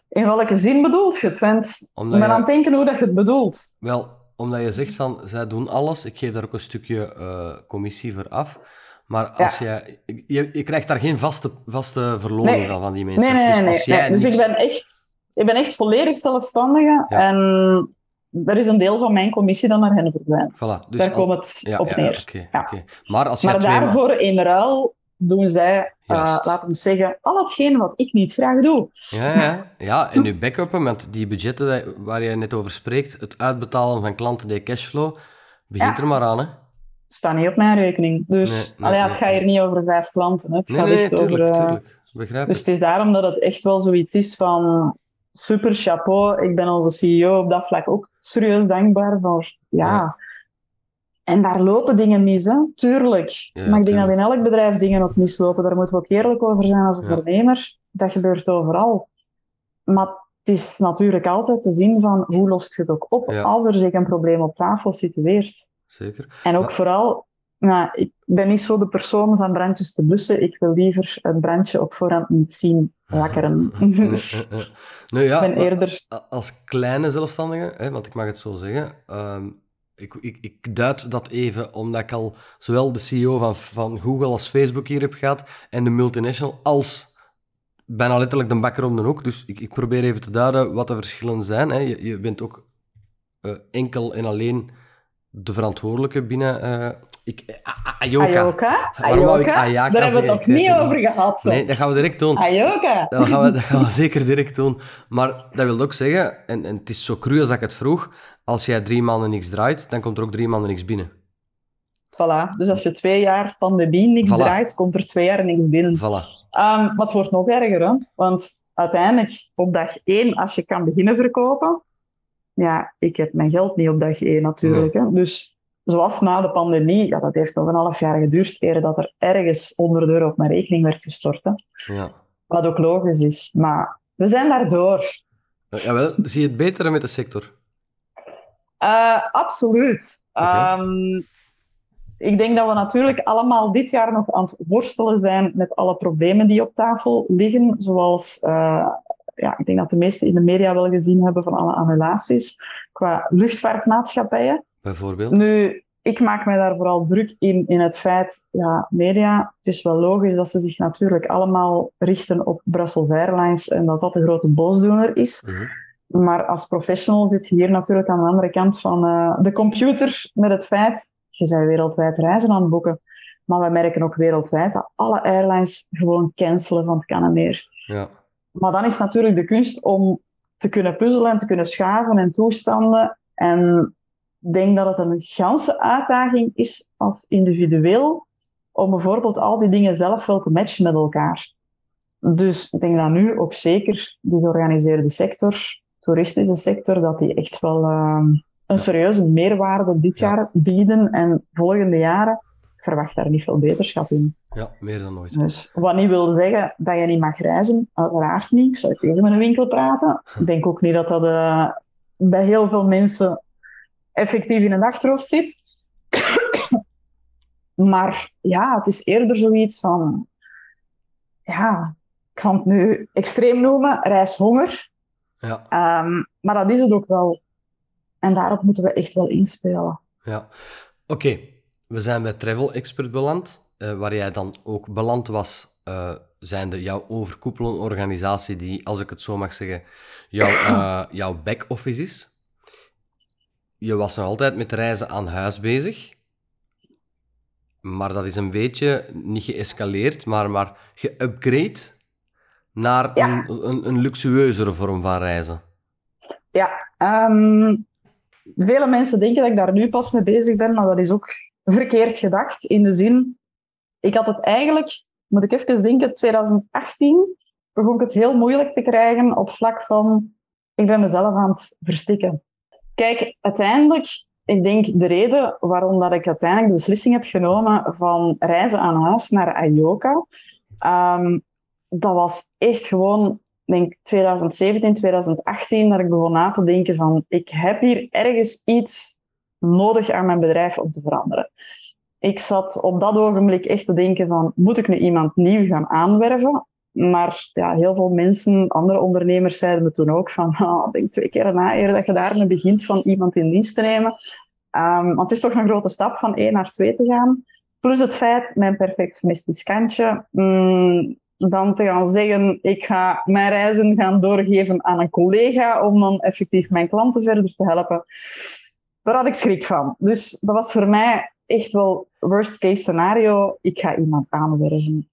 In welke zin bedoelt je het? Want ik ben je- aan het denken hoe dat je het bedoelt. Wel, omdat je zegt van, zij doen alles, ik geef daar ook een stukje eh, commissie voor af, maar als jij, je, je krijgt daar geen vaste, vaste verloning Nee. van, van die mensen. Nee, nee, dus nee. als nee. jij Dus niks- ik ben echt, ik ben echt volledig zelfstandige. Ja. En er is een deel van mijn commissie dat naar hen verdwijnt. Voilà, dus Daar al- komt het ja, op neer. Ja. Maar als jij Maar daarvoor in ruil doen zij, Juist. laten we zeggen, al hetgeen wat ik niet graag doe. Ja, ja. ja, en nu backuppen, want die budgetten waar je net over spreekt, het uitbetalen van klanten die cashflow, begint Ja. er maar aan, hè? Staat niet op mijn rekening. Dus Nee, nee, allee, het gaat hier niet over vijf klanten. hè. Het gaat echt tuurlijk, over... eh, tuurlijk. Begrijp Dus het is daarom dat het echt wel zoiets is van super chapeau. Ik ben onze CEO op dat vlak ook serieus dankbaar voor. Ja. Ja. En daar lopen dingen mis, hè? tuurlijk. Ja, maar ik denk dat in elk bedrijf dingen ook mislopen. Daar moeten we ook eerlijk over zijn als ondernemer. Dat gebeurt overal. Maar het is natuurlijk altijd te zien van hoe lost je het ook op als er zich een probleem op tafel situeert. Zeker. En ook Maar- vooral, nou, ik ben niet zo de persoon van brandjes te blussen. Ik wil liever een brandje op voorhand niet zien wakkeren. Dus ja, ben eerder... als kleine zelfstandige, hè, want ik mag het zo zeggen, ehm, ik, ik, ik duid dat even omdat ik al zowel de CEO van, van Google als Facebook hier heb gehad en de multinational als bijna letterlijk de bakker om de hoek. Dus ik, ik probeer even te duiden wat de verschillen zijn. Hè. Je, je bent ook eh, enkel en alleen de verantwoordelijke binnen eh, ik, A- A- Ayoka. Ayoka? Waarom wou ik? Ayaka Daar hebben we het nog niet over gehad. Zo. Nee, dat gaan we direct doen. Ayoka? Dat gaan, we, dat gaan we zeker direct doen. Maar dat wil ook zeggen, en, en het is zo cru als ik het vroeg, als jij drie maanden niks draait, dan komt er ook drie maanden niks binnen. Voilà. Dus als je twee jaar pandemie niks Voilà. draait, komt er twee jaar niks binnen. Voilà. Ehm, maar het wordt nog erger, hè? Want uiteindelijk, op dag één, als je kan beginnen verkopen... Ja, ik heb mijn geld niet op dag één natuurlijk. Hè? Dus zoals na de pandemie, ja, dat heeft nog een half jaar geduurd eer dat er ergens 100 euro op mijn rekening werd gestort. Hè? Ja. Wat ook logisch is. Maar we zijn daardoor. Ja, Jawel, zie je het betere met de sector? Eh, absoluut. Oké. Ehm, ik denk dat we natuurlijk allemaal dit jaar nog aan het worstelen zijn met alle problemen die op tafel liggen. Zoals, eh, ja, ik denk dat de meesten in de media wel gezien hebben van alle annulaties qua luchtvaartmaatschappijen. Bijvoorbeeld. Nu, ik maak mij daar vooral druk in, in het feit, ja, media, het is wel logisch dat ze zich natuurlijk allemaal richten op Brussels Airlines en dat dat de grote boosdoener is. Mhm. Maar als professional zit je hier natuurlijk aan de andere kant van eh, de computer met het feit, je bent wereldwijd reizen aan het boeken. Maar we merken ook wereldwijd dat alle airlines gewoon cancelen van het kan en meer. Ja. Maar dan is natuurlijk de kunst om te kunnen puzzelen en te kunnen schaven en toestanden. En denk dat het een ganse uitdaging is als individueel om bijvoorbeeld al die dingen zelf wel te matchen met elkaar. Dus ik denk dat nu ook zeker die georganiseerde sector, toeristische sector, dat die echt wel ehm, een serieuze meerwaarde dit Ja. jaar bieden en volgende jaren. Ik verwacht daar niet veel beterschap in. ja, meer dan ooit. Dus wat niet wil zeggen dat je niet mag reizen, uiteraard niet. Ik zou tegen mijn winkel praten. Ik denk ook niet dat dat eh, bij heel veel mensen effectief in een achterhoofd zit. maar ja, het is eerder zoiets van, ja, ik ga het nu extreem noemen, reishonger. Ja, Ehm, maar dat is het ook wel. En daarop moeten we echt wel inspelen. ja. Oké, we zijn bij Travel Expert beland, eh, waar jij dan ook beland was, eh zijnde jouw overkoepelende organisatie, die, als ik het zo mag zeggen, jouw, eh, jouw back-office is. Je was nog altijd met reizen aan huis bezig, maar dat is een beetje niet geëscaleerd, maar, maar geupgrade naar Ja. een, een, een luxueuzere vorm van reizen. Ja, ehm, vele mensen denken dat ik daar nu pas mee bezig ben, maar dat is ook verkeerd gedacht. In de zin, ik had het eigenlijk, moet ik even denken, 2018 begon ik het heel moeilijk te krijgen op vlak van, ik ben mezelf aan het verstikken. Kijk, uiteindelijk, ik denk de reden waarom dat ik uiteindelijk de beslissing heb genomen van reizen aan huis naar Ayoka, ehm, dat was echt gewoon denk 2017, 2018, dat ik begon na te denken van ik heb hier ergens iets nodig aan mijn bedrijf om te veranderen. Ik zat op dat ogenblik echt te denken van moet ik nu iemand nieuw gaan aanwerven? Maar ja, heel veel mensen, andere ondernemers zeiden me toen ook van oh, denk twee keer na eer dat je daarmee begint van iemand in dienst te nemen. Ehm, want het is toch een grote stap van één naar twee te gaan. Plus het feit, mijn perfectionistisch kantje, mm, dan te gaan zeggen, ik ga mijn reizen gaan doorgeven aan een collega om dan effectief mijn klanten verder te helpen. Daar had ik schrik van. Dus dat was voor mij echt wel worst case scenario. Ik ga iemand aanwerven.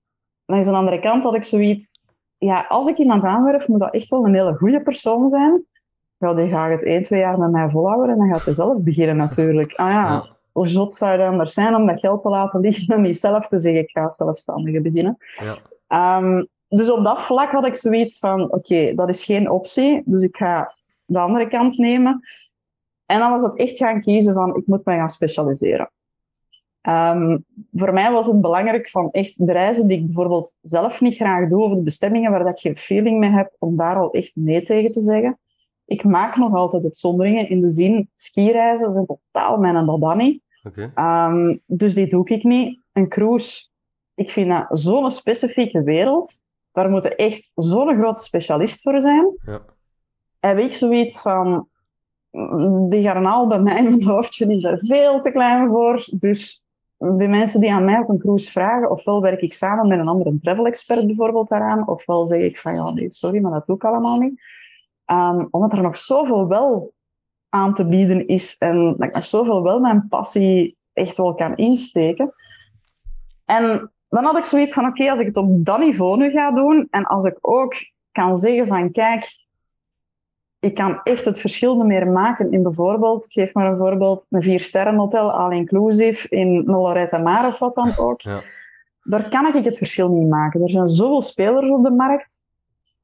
Langs de andere kant had ik zoiets, ja, als ik iemand aanwerf, moet dat echt wel een hele goede persoon zijn. Ja, die gaat het één, twee jaar met mij volhouden en dan gaat hij zelf beginnen natuurlijk. Ah ja, hoe zot zou je anders zijn om dat geld te laten liggen en niet zelf te zeggen, ik ga zelfstandige beginnen. Ja. Ehm, dus op dat vlak had ik zoiets van, oké, dat is geen optie, dus ik ga de andere kant nemen. En dan was het echt gaan kiezen van, ik moet mij gaan specialiseren. Ehm, voor mij was het belangrijk van echt de reizen die ik bijvoorbeeld zelf niet graag doe, of de bestemmingen waar dat ik geen feeling mee heb, om daar al echt nee tegen te zeggen. Ik maak nog altijd uitzonderingen in de zin, skireizen zijn totaal mijn dat niet. Oké. Ehm, dus die doe ik niet. Een cruise, ik vind dat zo'n specifieke wereld. Daar moet echt zo'n grote specialist voor zijn. Ja. Heb ik zoiets van, mm, die garnaal bij mij in mijn hoofdje is daar veel te klein voor. Dus de mensen die aan mij op een cruise vragen, ofwel werk ik samen met een andere travel expert bijvoorbeeld daaraan, ofwel zeg ik van, ja nee, sorry, maar dat doe ik allemaal niet. Ehm, omdat er nog zoveel wel aan te bieden is en dat ik nog zoveel wel mijn passie echt wel kan insteken. En dan had ik zoiets van, oké, als ik het op dat niveau nu ga doen en als ik ook kan zeggen van, kijk, ik kan echt het verschil niet meer maken in bijvoorbeeld, ik geef maar een voorbeeld, een viersterrenhotel all-inclusive in Loretta Mar of wat dan ook. Ja. Daar kan ik het verschil niet maken. Er zijn zoveel spelers op de markt.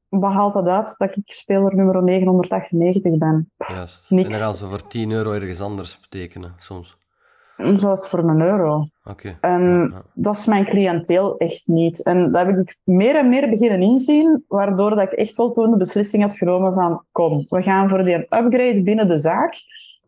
Wat haalt dat uit dat ik speler nummer 998 ben? Juist. Niks. En dan gaan ze voor 10 euro ergens anders betekenen, soms. Zoals voor een euro. Oké. En Ja, ja. dat is mijn cliënteel echt niet. En dat heb ik meer en meer beginnen inzien, waardoor dat ik echt wel toen de beslissing had genomen van kom, we gaan voor die upgrade binnen de zaak.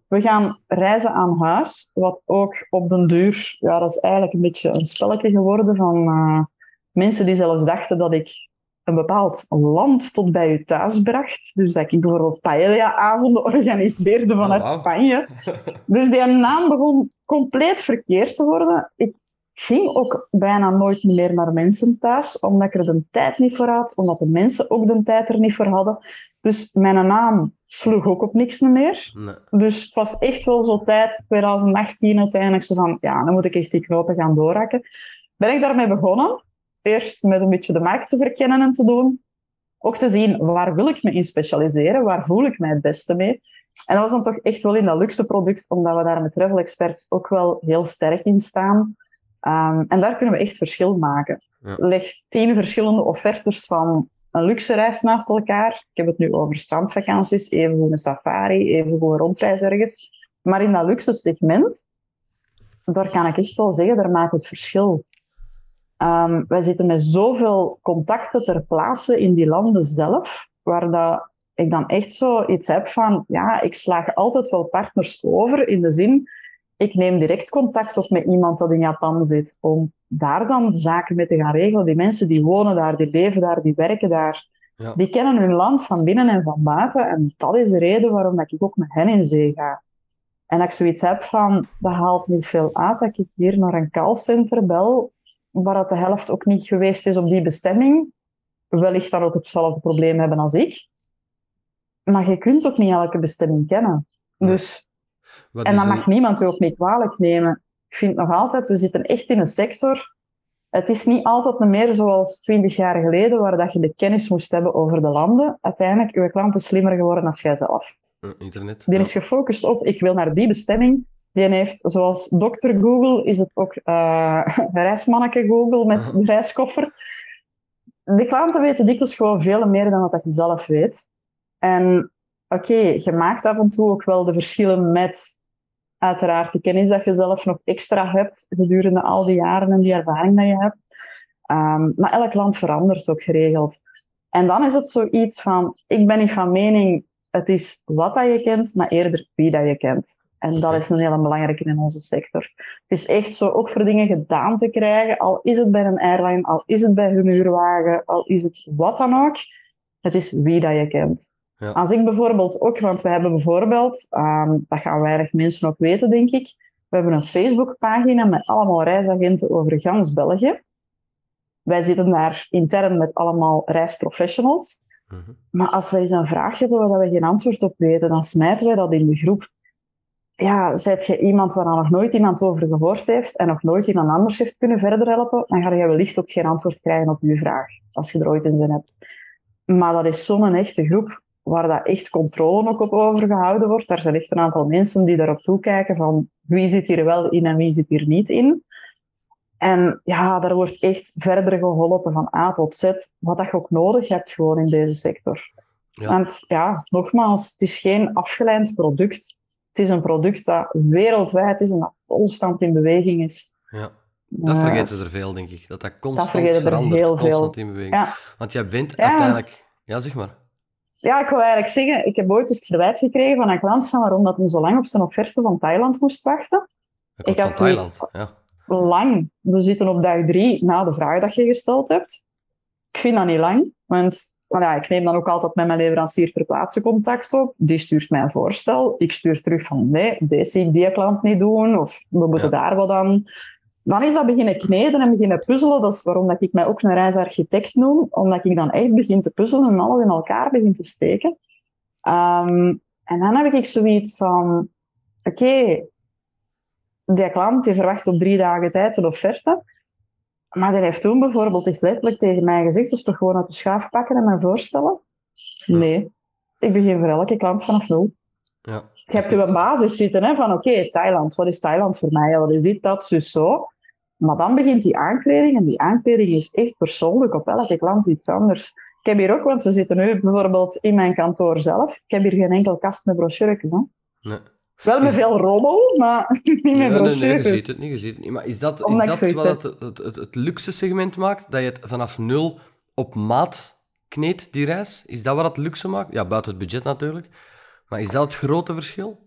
We gaan reizen aan huis, wat ook op den duur, ja, dat is eigenlijk een beetje een spelletje geworden van eh, mensen die zelfs dachten dat ik een bepaald land tot bij u thuis bracht. Dus dat ik bijvoorbeeld paella-avonden organiseerde vanuit Oh. Spanje. Dus die naam begon compleet verkeerd te worden. Ik ging ook bijna nooit meer naar mensen thuis, omdat ik er de tijd niet voor had, omdat de mensen ook de tijd er niet voor hadden. Dus mijn naam sloeg ook op niks meer. Nee. Dus het was echt wel zo tijd, 2018 uiteindelijk, zo van, ja, dan moet ik echt die knopen gaan doorhakken. Ben ik daarmee begonnen. Eerst met een beetje de markt te verkennen en te doen. Ook te zien, waar wil ik me in specialiseren? Waar voel ik mij het beste mee? En dat was dan toch echt wel in dat luxe product, omdat we daar met travel experts ook wel heel sterk in staan. Ehm, en daar kunnen we echt verschil maken. Ja. Leg tien verschillende offertes van een luxe reis naast elkaar. Ik heb het nu over strandvakanties, even een safari, even een rondreis ergens. Maar in dat luxe segment, daar kan ik echt wel zeggen, daar maakt het verschil. Ehm, wij zitten met zoveel contacten ter plaatse in die landen zelf, waar dat ik dan echt zo iets heb van, ja, ik slaag altijd wel partners over, in de zin, ik neem direct contact op met iemand dat in Japan zit, om daar dan zaken mee te gaan regelen. Die mensen die wonen daar, die leven daar, die werken daar, Ja. die kennen hun land van binnen en van buiten. En dat is de reden waarom dat ik ook met hen in zee ga. En dat ik zoiets heb van, dat haalt niet veel uit dat ik hier naar een callcenter bel, waar dat de helft ook niet geweest is op die bestemming. Wellicht dan ook hetzelfde probleem hebben als ik. Maar je kunt ook niet elke bestemming kennen. Dus Wat en is dat mag niemand u ook niet kwalijk nemen. Ik vind nog altijd, we zitten echt in een sector. Het is niet altijd meer zoals twintig jaar geleden, waar dat je de kennis moest hebben over de landen. Uiteindelijk, uw klant is slimmer geworden dan jijzelf. Internet. Die ja. is gefocust op, ik wil naar die bestemming. Die heeft, zoals dokter Google, is het ook eh reismanneke Google met Aha. de reiskoffer. De klanten weten dikwijls gewoon veel meer dan wat dat je zelf weet. En oké, je maakt af en toe ook wel de verschillen met uiteraard de kennis dat je zelf nog extra hebt gedurende al die jaren en die ervaring dat je hebt. Ehm, maar elk land verandert ook geregeld. En dan is het zoiets van, ik ben niet van mening, het is wat dat je kent, maar eerder wie dat je kent. En dat Oké. is een hele belangrijke in onze sector. Het is echt zo, ook voor dingen gedaan te krijgen, al is het bij een airline, al is het bij hun huurwagen, al is het wat dan ook, het is wie dat je kent. Ja. Als ik bijvoorbeeld ook, want we hebben bijvoorbeeld, ehm, dat gaan weinig mensen ook weten, denk ik, we hebben een Facebookpagina met allemaal reisagenten over gans België. wij zitten daar intern met allemaal reisprofessionals. Mhm. Maar als wij eens een vraag hebben waar we geen antwoord op weten, dan smijten wij dat in de groep. Ja, zijt je iemand waar nog nooit iemand over gehoord heeft en nog nooit iemand anders heeft kunnen verder helpen, dan ga je wellicht ook geen antwoord krijgen op je vraag, als je er ooit eens in hebt. Maar dat is zo'n echte groep waar dat echt controle ook op overgehouden wordt. Daar zijn echt een aantal mensen die daarop toekijken van wie zit hier wel in en wie zit hier niet in. En ja, daar wordt echt verder geholpen van A tot Z, wat dat je ook nodig hebt gewoon in deze sector. Ja. Want ja, nogmaals, het is geen afgeleid product. Het is een product dat wereldwijd is en dat constant in beweging is. Ja. Dat Eh, vergeten er veel, denk ik. Dat dat constant er verandert, heel veel. constant in beweging. Ja. Want jij bent Ja, uiteindelijk... Ja, zeg maar. Ja, ik wil eigenlijk zeggen, ik heb ooit eens het verwijt gekregen van een klant van waarom dat hij zo lang op zijn offerte van Thailand moest wachten. Dat Ik had van Thailand. Ja. Lang. We zitten op dag drie na de vraag dat je gesteld hebt. Ik vind dat niet lang, want ja, ik neem dan ook altijd met mijn leverancier verplaatsen contact op. Die stuurt mij een voorstel. Ik stuur terug van nee, deze zie ik die klant niet doen, of we moeten Ja. daar wat aan. Dan is dat beginnen kneden en beginnen puzzelen. Dat is waarom dat ik mij ook een reisarchitect noem, omdat ik dan echt begin te puzzelen en alles in elkaar begin te steken. Ehm, en dan heb ik zoiets van, oké, die klant die verwacht op drie dagen tijd een offerte. Maar die heeft toen bijvoorbeeld echt letterlijk tegen mij gezegd, dus toch gewoon uit de schaaf pakken en mij voorstellen? Nee, ik begin voor elke klant vanaf nul. Ja. Je hebt je basis zitten hè, van oké, Thailand, wat is Thailand voor mij? Wat is dit, dat, zus, zo. Maar dan begint die aankleding en die aankleding is echt persoonlijk op elke klant iets anders. Ik heb hier ook, want we zitten nu bijvoorbeeld in mijn kantoor zelf, ik heb hier geen enkel kast met brochures. Hè. Nee. Wel met Is- veel rommel, maar niet met Ja, nee, nee, brochures. je ziet het niet, je ziet het niet. Maar is dat, is Omdat dat wat het, het, het, het luxe segment maakt? Dat je het vanaf nul op maat kneedt, die reis? Is dat wat het luxe maakt? Ja, buiten het budget natuurlijk. Maar is dat het grote verschil?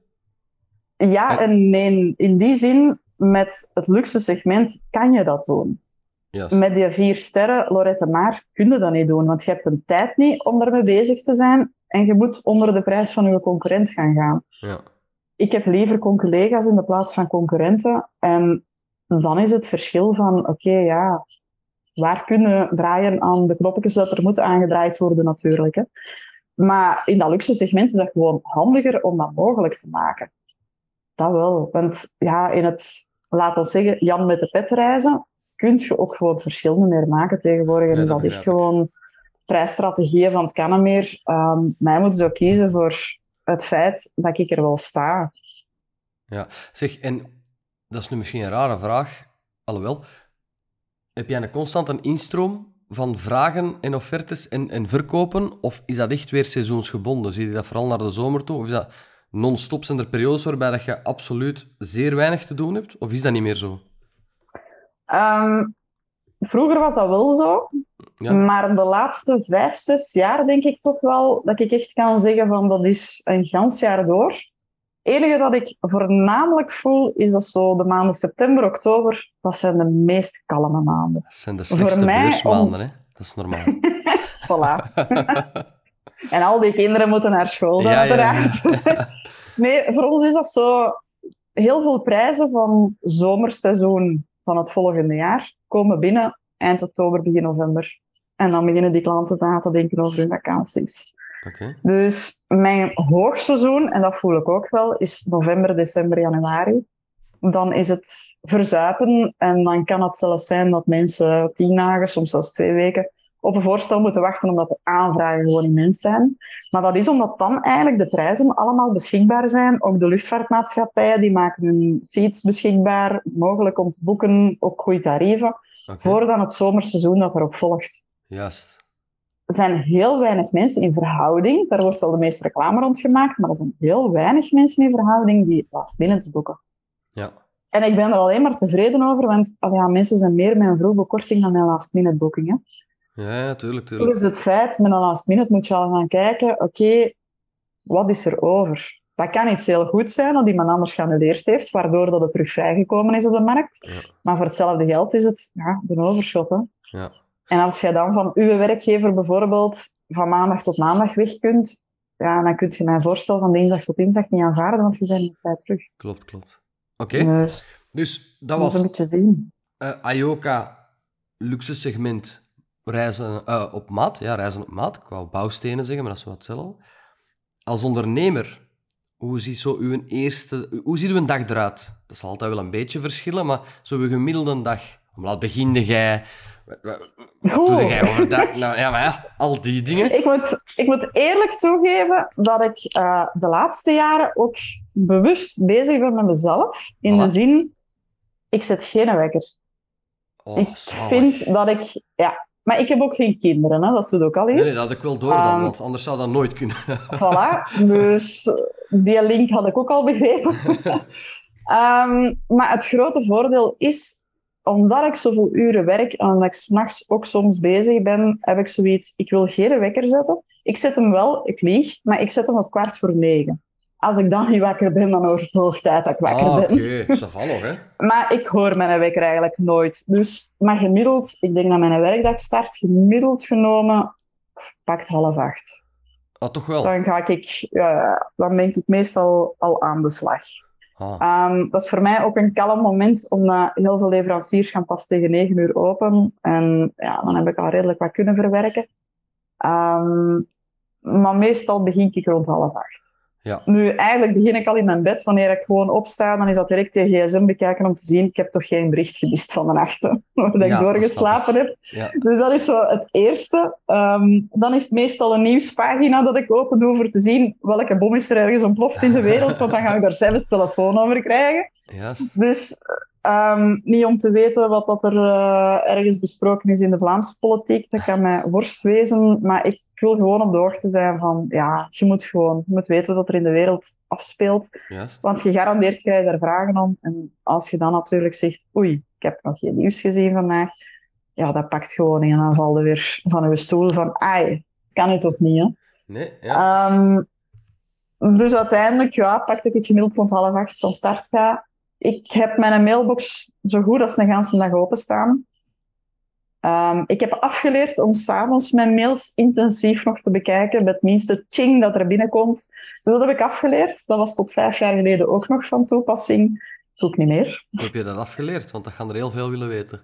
Ja en nee. In die zin, met het luxe segment kan je dat doen. Juist. Met die vier sterren, Lorette Maar, kun je dat niet doen. Want je hebt de tijd niet om daarmee bezig te zijn. En je moet onder de prijs van je concurrent gaan gaan. Ja. Ik heb liever collega's in de plaats van concurrenten. En dan is het verschil van, oké, ja, waar kunnen draaien aan de knopjes dat er moeten aangedraaid worden natuurlijk. Hè. Maar in dat luxe segment is dat gewoon handiger om dat mogelijk te maken. Dat wel. Want ja, in het, laat ons zeggen, Jan met de pet reizen, kun je ook gewoon het verschil niet meer maken tegenwoordig. En is dat echt gewoon prijsstrategieën van het kan niet meer. Ehm, mij moeten ze ook kiezen voor het feit dat ik er wel sta. Zeg, en dat is nu misschien een rare vraag, alhoewel. Heb jij een constant een instroom van vragen en offertes en, en verkopen? Of is dat echt weer seizoensgebonden? Zie je dat vooral naar de zomer toe? Of is dat non-stop? Zijn er periodes waarbij dat je absoluut zeer weinig te doen hebt? Of is dat niet meer zo? Ehm, vroeger was dat wel zo. Ja. Maar de laatste vijf, zes jaar denk ik toch wel dat ik echt kan zeggen van dat is een gans jaar door. Het enige dat ik voornamelijk voel, is dat zo de maanden september, oktober, dat zijn de meest kalme maanden. Dat zijn de slechtste beursmaanden, hè? Dat is normaal. Voilà. en al die kinderen moeten naar school, dan Ja, ja, ja. uiteraard. nee, voor ons is dat zo... Heel veel prijzen van zomerseizoen van het volgende jaar komen binnen eind oktober, begin november. En dan beginnen die klanten na te denken over hun vakanties. Oké. Dus mijn hoogseizoen, en dat voel ik ook wel, is november, december, januari. Dan is het verzuipen en dan kan het zelfs zijn dat mensen tien dagen, soms zelfs twee weken, op een voorstel moeten wachten omdat de aanvragen gewoon immens zijn. Maar dat is omdat dan eigenlijk de prijzen allemaal beschikbaar zijn. Ook de luchtvaartmaatschappijen die maken hun seats beschikbaar, mogelijk om te boeken, ook goede tarieven, Oké. voor dan het zomerseizoen dat erop volgt Juist. er zijn heel weinig mensen in verhouding. Daar wordt wel de meeste reclame rond gemaakt, maar er zijn heel weinig mensen in verhouding die last minutes boeken. Ja. En ik ben er alleen maar tevreden over, want ja, mensen zijn meer met een vroege korting dan met een last minute boekingen. Ja, ja, tuurlijk, tuurlijk. Dus het feit, met een last minute moet je al gaan kijken, oké, wat is er over? Dat kan iets heel goed zijn dat iemand anders geannuleerd heeft, waardoor dat het terug vrijgekomen is op de markt. Ja. Maar voor hetzelfde geld is het ja, de overschot. Hè? Ja. En als je dan van uw werkgever bijvoorbeeld van maandag tot maandag weg kunt, ja, dan kun je mijn voorstel van dinsdag tot dinsdag niet aanvaarden, want je bent niet bij terug. Klopt, klopt. Oké. Dus Dus dat was een beetje zien. eh Ayoka luxe segment reizen eh, op maat, ja, reizen op maat. Ik wou bouwstenen zeggen, maar dat is wat hetzelfde. Als ondernemer, hoe ziet zo uw eerste... Hoe ziet uw dag eruit? Dat zal altijd wel een beetje verschillen, maar zo uw gemiddelde dag. Om laat beginde jij... Wat, doe jij overdag? Nou ja, maar ja, al die dingen. Ik moet, ik moet eerlijk toegeven dat ik uh, de laatste jaren ook bewust bezig ben met mezelf. In Voilà. de zin, ik zet geen wekker. Oh, ik zalig. vind dat ik... Ja, maar ik heb ook geen kinderen, hè. dat doet ook al iets. Nee, nee, dat had ik wel door dan, Ehm, want anders zou dat nooit kunnen. Voilà, dus die link had ik ook al begrepen. Ehm, maar het grote voordeel is, omdat ik zoveel uren werk en omdat ik s'nachts ook soms bezig ben, heb ik zoiets, ik wil geen wekker zetten. Ik zet hem wel, ik lieg, maar ik zet hem op kwart voor negen. Als ik dan niet wakker ben, dan wordt het hoog tijd dat ik wakker Ah, oké. ben. Va nog, hè. Maar ik hoor mijn wekker eigenlijk nooit. Dus, maar gemiddeld, ik denk dat mijn werkdag start, gemiddeld genomen, pakt half acht Ah, toch wel? dan ga ik, ja, dan ben ik meestal al aan de slag. Ah, Ehm, dat is voor mij ook een kalm moment, omdat heel veel leveranciers gaan pas tegen 9 uur open. En ja, dan heb ik al redelijk wat kunnen verwerken. Ehm, maar meestal begin ik rond half acht. Ja. Nu, eigenlijk begin ik al in mijn bed. Wanneer ik gewoon opsta, dan is dat direct je gsm bekijken om te zien, ik heb toch geen bericht gemist van de waar Ja, ik doorgeslapen heb. ja. Dus dat is zo het eerste. Ehm, dan is het meestal een nieuwspagina dat ik open doe voor te zien welke bom is er ergens ontploft in de wereld, want dan ga ik daar zelfs telefoonnummer krijgen. Juist. Dus ehm, niet om te weten wat dat er eh, ergens besproken is in de Vlaamse politiek, dat kan mij worst wezen, maar ik wil gewoon op de hoogte zijn van, ja, je moet gewoon je moet weten wat er in de wereld afspeelt, Juist. want gegarandeerd krijg je daar vragen om. En als je dan natuurlijk zegt, oei, ik heb nog geen nieuws gezien vandaag, ja, dat pakt gewoon in en dan val je weer van je stoel van, ai, kan het toch niet, hè? Nee, ja. Ehm, dus uiteindelijk, ja, pakte ik gemiddeld rond half acht van start ga. Ik heb mijn mailbox zo goed als een ganse dag openstaan. Ehm, ik heb afgeleerd om s'avonds mijn mails intensief nog te bekijken, met het minste ching dat er binnenkomt. Dus dat heb ik afgeleerd. Dat was tot vijf jaar geleden ook nog van toepassing. Doe ik niet meer. Hoe heb je dat afgeleerd? Want dat gaan er heel veel willen weten.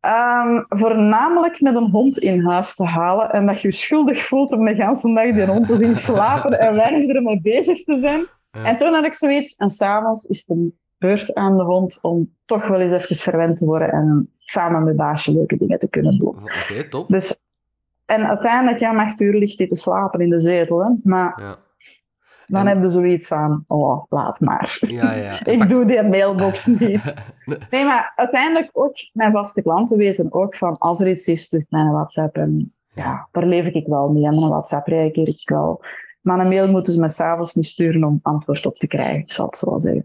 Ehm, voornamelijk met een hond in huis te halen en dat je je schuldig voelt om de hele dag die hond te zien slapen en weinig ermee bezig te zijn. Ja. En toen had ik zoiets, en s'avonds is het een beurt aan de hond om toch wel eens even verwend te worden en samen met baasje leuke dingen te kunnen doen. Oké, top. Dus, en uiteindelijk, ja, om acht uur ligt hij te slapen in de zetel, hè. maar Ja, dan En- heb je zoiets van, oh, laat maar. ja, ja. Ik doe die mailbox niet. Nee, maar uiteindelijk ook mijn vaste klanten weten ook van als er iets is, stuurt mij een WhatsApp. En ja, daar leef ik wel mee. En een WhatsApp reageer ik wel. Maar een mail moeten ze me s'avonds niet sturen om antwoord op te krijgen. Ik zal het zo zeggen.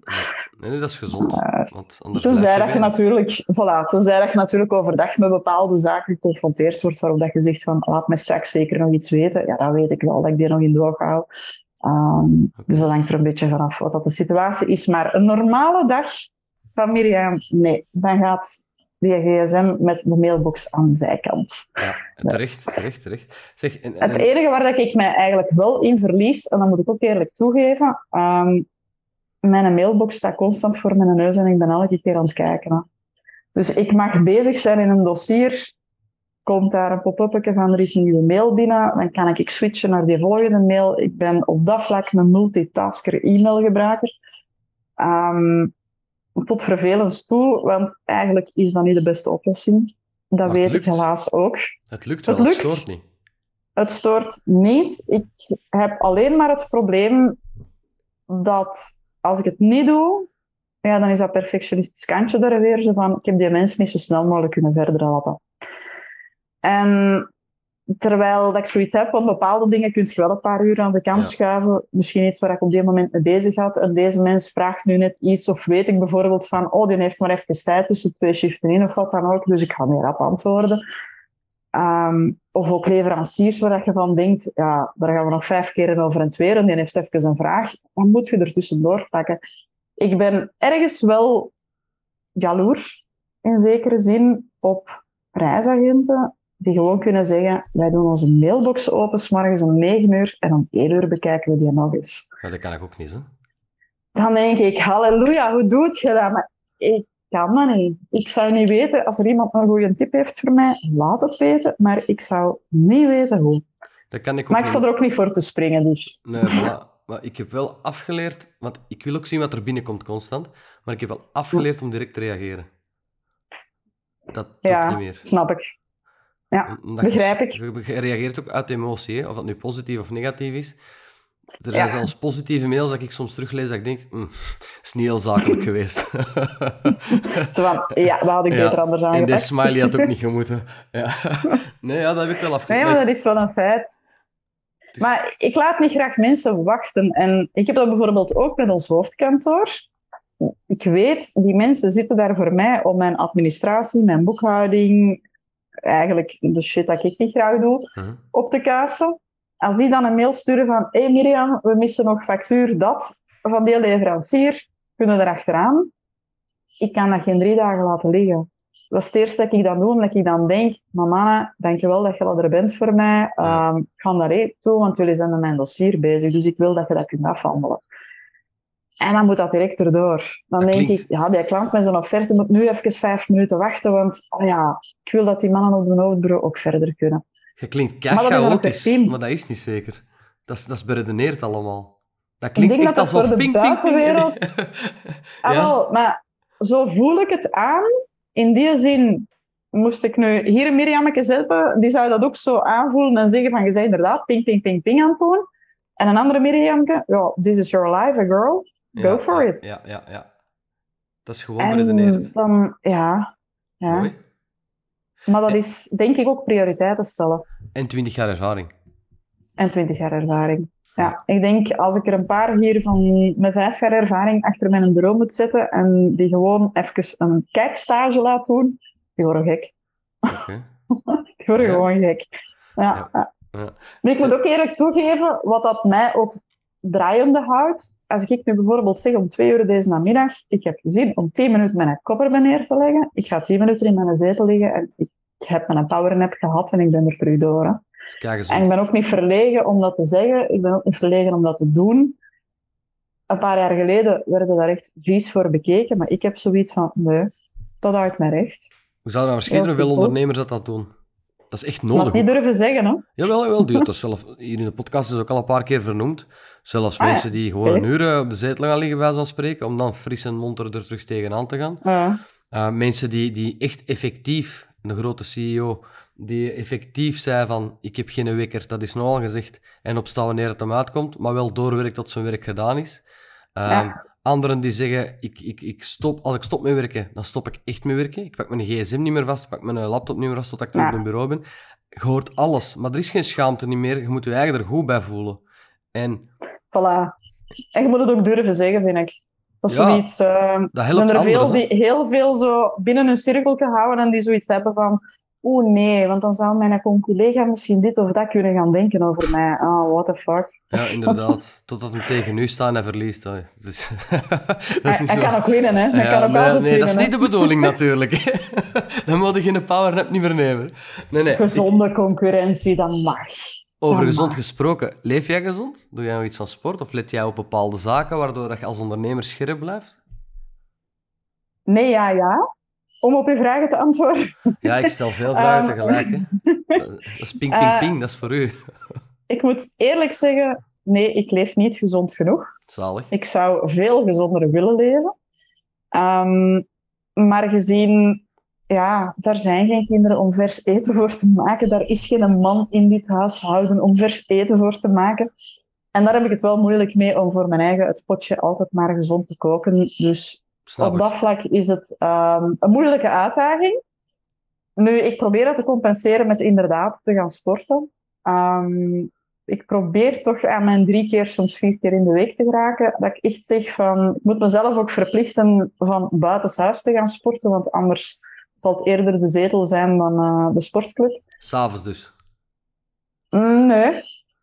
Nee, nee, dat is gezond. Eh, Want anders Tenzij dat je natuurlijk, voilà, tenzij dat je natuurlijk overdag met bepaalde zaken geconfronteerd wordt, waarop dat je zegt van laat mij straks zeker nog iets weten. Ja, dat weet ik wel, dat ik die nog in doog hou. Ehm, Dus dat hangt er een beetje vanaf wat dat de situatie is. Maar een normale dag van Mirjam, nee, dan gaat die gsm met de mailbox aan de zijkant. Ja, terecht, terecht, terecht. Zeg, en, Het en- enige waar dat ik mij eigenlijk wel in verlies, en dat moet ik ook eerlijk toegeven, ehm, mijn mailbox staat constant voor mijn neus en ik ben elke keer aan het kijken. hè. Dus ik mag bezig zijn in een dossier, komt daar een pop-upje van er is een nieuwe mail binnen, dan kan ik switchen naar die volgende mail. Ik ben op dat vlak een multitasker e-mailgebruiker. Ehm, tot vervelens toe, want eigenlijk is dat niet de beste oplossing. Dat het weet ik helaas ook. het lukt wel, het het lukt. stoort niet. Het stoort niet. Ik heb alleen maar het probleem dat als ik het niet doe, ja, dan is dat perfectionistisch kantje er weer zo van, ik heb die mensen niet zo snel mogelijk kunnen verder helpen. En terwijl dat ik zoiets heb, want bepaalde dingen kun je wel een paar uur aan de kant Ja. schuiven, misschien iets waar ik op dit moment mee bezig had, en deze mens vraagt nu net iets, of weet ik bijvoorbeeld van, oh, die heeft maar even tijd tussen twee shiften in, of wat dan ook, dus ik ga meer op antwoorden. Ehm, of ook leveranciers waar je van denkt, ja, daar gaan we nog vijf keer over en weer en die heeft even een vraag. Dan moet je er tussendoor pakken. Ik ben ergens wel jaloers, in zekere zin, op reisagenten die gewoon kunnen zeggen, wij doen onze mailbox open, s morgens om negen uur en om één uur bekijken we die nog eens. Ja, dat kan ik ook niet, hè. Dan denk ik, halleluja, hoe doe je dat? Maar ik kan dat niet. Ik zou niet weten, als er iemand een goede tip heeft voor mij, laat het weten, maar ik zou niet weten hoe. Dat kan ik ook Maar ik sta er ook niet voor te springen, dus... Nee. Maar ik heb wel afgeleerd, want ik wil ook zien wat er binnenkomt constant, maar ik heb wel afgeleerd om direct te reageren. Dat Ja, niet meer. snap ik. Ja, begrijp ik. Je, je reageert ook uit emotie, hè, of dat nu positief of negatief is. Er zijn Ja. zelfs positieve mails dat ik soms teruglees dat ik denk, hm, is niet heel zakelijk geweest. Zo van, ja, dat had ik Ja, beter anders en aangepakt. die smiley had ook niet gemoeten. Ja. Nee, ja, dat heb ik wel Nee, afgeleerd. maar dat is wel een feit. Is- Maar ik laat niet graag mensen wachten. En ik heb dat bijvoorbeeld ook met ons hoofdkantoor. Ik weet, die mensen zitten daar voor mij om mijn administratie, mijn boekhouding, eigenlijk de shit dat ik niet graag doe, Huh? op te kassen. Als die dan een mail sturen van hé hey Mirjam, we missen nog factuur dat van die leverancier, kunnen we erachteraan? Ik kan dat geen drie dagen laten liggen. Dat is het eerste dat ik dan doe, omdat ik dan denk, mama, dankjewel dat je al er bent voor mij. Ehm, ik ga daar toe, want jullie zijn met mijn dossier bezig, dus ik wil dat je dat kunt afhandelen. En dan moet dat direct erdoor. Dan Dat denk klinkt- ik, ja, die klant met zijn offerte moet nu even vijf minuten wachten, want oh ja, ik wil dat die mannen op de hoofdbureau ook verder kunnen. Je klinkt chaotisch, team. maar dat is niet zeker. Dat is, dat is beredeneerd allemaal. Dat Ik klinkt denk echt dat dat voor de ping, ping, ping. buitenwereld- Ah, ja? wel, maar zo voel ik het aan. In die zin moest ik nu hier een Mirjameke zetten, die zou dat ook zo aanvoelen en zeggen van, je bent inderdaad ping, ping, ping, ping aan het doen. En een andere Mirjamke, ja, this is your life, a girl. Go for it. Ja, ja, ja. Dat is gewoon beredeneerd. En dan, ja, ja. Mooi. Maar dat is denk ik ook prioriteiten stellen. En 20 jaar ervaring. En 20 jaar ervaring. Ja, ik denk als ik er een paar hier van met vijf jaar ervaring achter mijn bureau moet zetten en die gewoon even een kijkstage laat doen, die worden gek. Oké. Die worden Ja. gewoon gek. Ja. Ja. ja. Ja. Maar ik moet ook eerlijk toegeven, wat dat mij ook draaiende houdt. Als ik nu bijvoorbeeld zeg om twee uur deze namiddag, ik heb zin om tien minuten mijn kop erbij neer te leggen. Ik ga tien minuten in mijn zetel liggen en ik heb mijn powernap gehad en ik ben er terug door. Hè. En ik ben ook niet verlegen om dat te zeggen. Ik ben ook niet verlegen om dat te doen. Een paar jaar geleden werden daar echt vies voor bekeken, maar ik heb zoiets van, nee, dat houdt mij recht. Hoe zouden nou verschillende veel ondernemers dat, dat doen? Dat is echt nodig. het niet durven zeggen, hè. Jawel, jawel, die dat zelf hier in de podcast is ook al een paar keer vernoemd. Zelfs Ah, ja. mensen die gewoon Oké. een uur eh, op de zetel gaan liggen, bij van spreken, om dan fris en monter er terug tegenaan te gaan. Ja. Uh, mensen die, die echt effectief, een grote CEO, die effectief zei van, ik heb geen wekker, dat is nogal gezegd, en opstaan wanneer het hem uitkomt, maar wel doorwerkt tot zijn werk gedaan is. Ja. Anderen die zeggen, ik, ik, ik stop, als ik stop met werken, dan stop ik echt met werken. Ik pak mijn gsm niet meer vast, ik pak mijn laptop niet meer vast totdat ik terug op mijn bureau ben. Je hoort alles, maar er is geen schaamte niet meer. Je moet je eigen er goed bij voelen. En Voilà. En je moet het ook durven zeggen, vind ik. Dat is Ja, zoiets... eh, dat helpt zijn er veel die heel veel zo binnen hun cirkel houden en die zoiets hebben van oeh nee, want dan zou mijn collega misschien dit of dat kunnen gaan denken over mij. Ah, what the fuck. Ja, inderdaad. Totdat hem tegen u staat en verliest. hè. Dus, dat is niet hij zo. kan ook winnen, hè. Hij Ja, kan ook nee, altijd nee, winnen. dat is niet de bedoeling natuurlijk. Dan moet je een powernap niet meer nemen. Nee, nee. Gezonde concurrentie, dat mag. Over gezond gesproken, leef jij gezond? Doe jij nog iets van sport? Of let jij op bepaalde zaken waardoor dat je als ondernemer scherp blijft? Nee, ja, ja. Om op uw vragen te antwoorden. Ja, ik stel veel vragen Ehm, tegelijk. Hè. Dat dat is ping, ping, Eh, ping. Dat is voor u. Ik moet eerlijk zeggen, nee, ik leef niet gezond genoeg. Zalig. Ik zou veel gezonder willen leven. Ehm, maar gezien, ja, daar zijn geen kinderen om vers eten voor te maken. Daar is geen man in dit huishouden om vers eten voor te maken. En daar heb ik het wel moeilijk mee om voor mijn eigen het potje altijd maar gezond te koken. Dus Snap op dat vlak is het ehm, een moeilijke uitdaging. Nu, ik probeer dat te compenseren met inderdaad te gaan sporten. Ehm, ik probeer toch aan mijn drie keer, soms vier keer in de week te geraken. Dat ik echt zeg van, ik moet mezelf ook verplichten van buitenshuis te gaan sporten, want anders zal het eerder de zetel zijn dan eh, de sportclub. S'avonds dus. Mm, nee,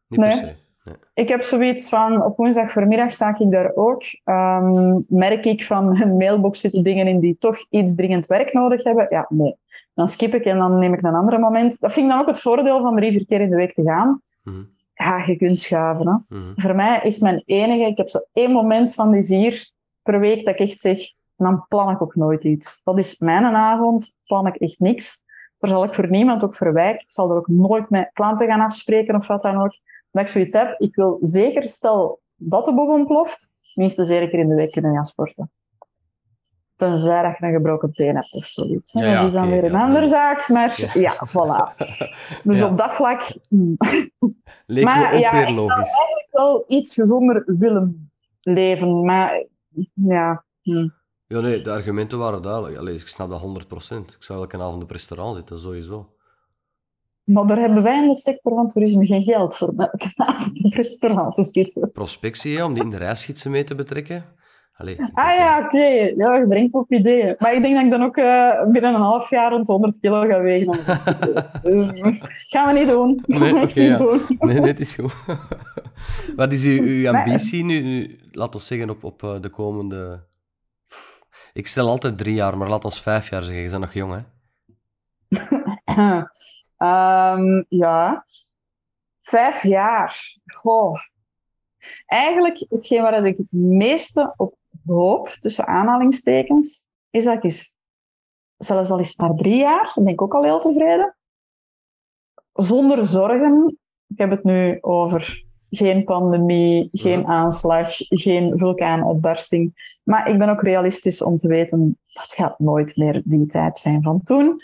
Niet Nee. per se. Nee. ik heb zoiets van, op woensdag voormiddag sta ik daar ook. Ehm, merk ik van mijn mailbox zitten dingen in die toch iets dringend werk nodig hebben? Ja, nee. Dan skip ik en dan neem ik een ander moment. Dat vind ik dan ook het voordeel van drie, vier keer in de week te gaan. Mhm. Ja, je kunt schuiven. Hè. Mhm. Voor mij is mijn enige, ik heb zo één moment van die vier per week dat ik echt zeg, dan plan ik ook nooit iets. Dat is mijn avond, plan ik echt niks. Daar zal ik voor niemand ook verwijken. Ik zal er ook nooit met klanten gaan afspreken of wat dan ook. Dat ik zoiets heb, ik wil zeker, stel dat de bom ontploft, minstens één keer in de week kunnen gaan sporten. Tenzij dat je een gebroken teen hebt of zoiets. Ja, ja, dat is dan weer een ja, andere zaak, maar Ja. voilà. Dus op dat vlak hmm, Leek Maar me ook ja, weer ik zou logisch. wel iets gezonder willen leven. Maar ja, hm. Ja, nee, de argumenten waren duidelijk. Allee, ik snap dat 100%. Ik zou elke avond op restaurant zitten, sowieso. Maar daar hebben wij in de sector van toerisme geen geld voor. Met elke avond restaurant te zitten. Prospectie, hè, om die in de reisgidsen mee te betrekken. Allee, Ah ja, oké. Ja, je brengt op ideeën. Maar ik denk dat ik dan ook eh, binnen een half jaar rond 100 kilo ga wegen. Dus, gaan we niet doen. Nee, niet ja. doen. Nee, nee, het is goed. Wat is uw, uw ambitie nu, nu, laten we zeggen, op, op eh, de komende... Ik stel altijd drie jaar, maar laat ons vijf jaar zeggen. Je bent nog jong, hè? Ehm, ja, vijf jaar. Goh. Eigenlijk, hetgeen waar ik het meeste op hoop, tussen aanhalingstekens, is dat ik eens, zelfs al is het maar drie jaar, dan ben ik ook al heel tevreden. Zonder zorgen. Ik heb het nu over geen pandemie, geen aanslag, geen vulkaanuitbarsting. Maar ik ben ook realistisch om te weten, dat gaat nooit meer die tijd zijn van toen.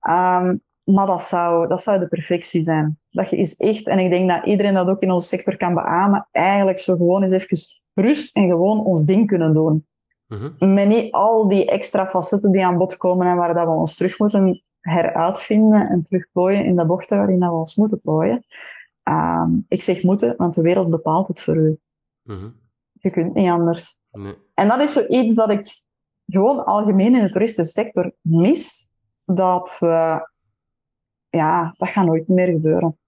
Ehm, maar dat zou, dat zou de perfectie zijn. Dat je is echt, en ik denk dat iedereen dat ook in onze sector kan beamen, eigenlijk zo gewoon eens even rust en gewoon ons ding kunnen doen. Mhm. Met niet al die extra facetten die aan bod komen en waar dat we ons terug moeten heruitvinden en terugplooien in de bochten waarin dat we ons moeten plooien. Ehm, ik zeg moeten, want de wereld bepaalt het voor u. Mhm. Je kunt niet anders. Nee. En dat is zoiets dat ik gewoon algemeen in de toeristensector mis. Dat we... Ja, dat gaat nooit meer gebeuren.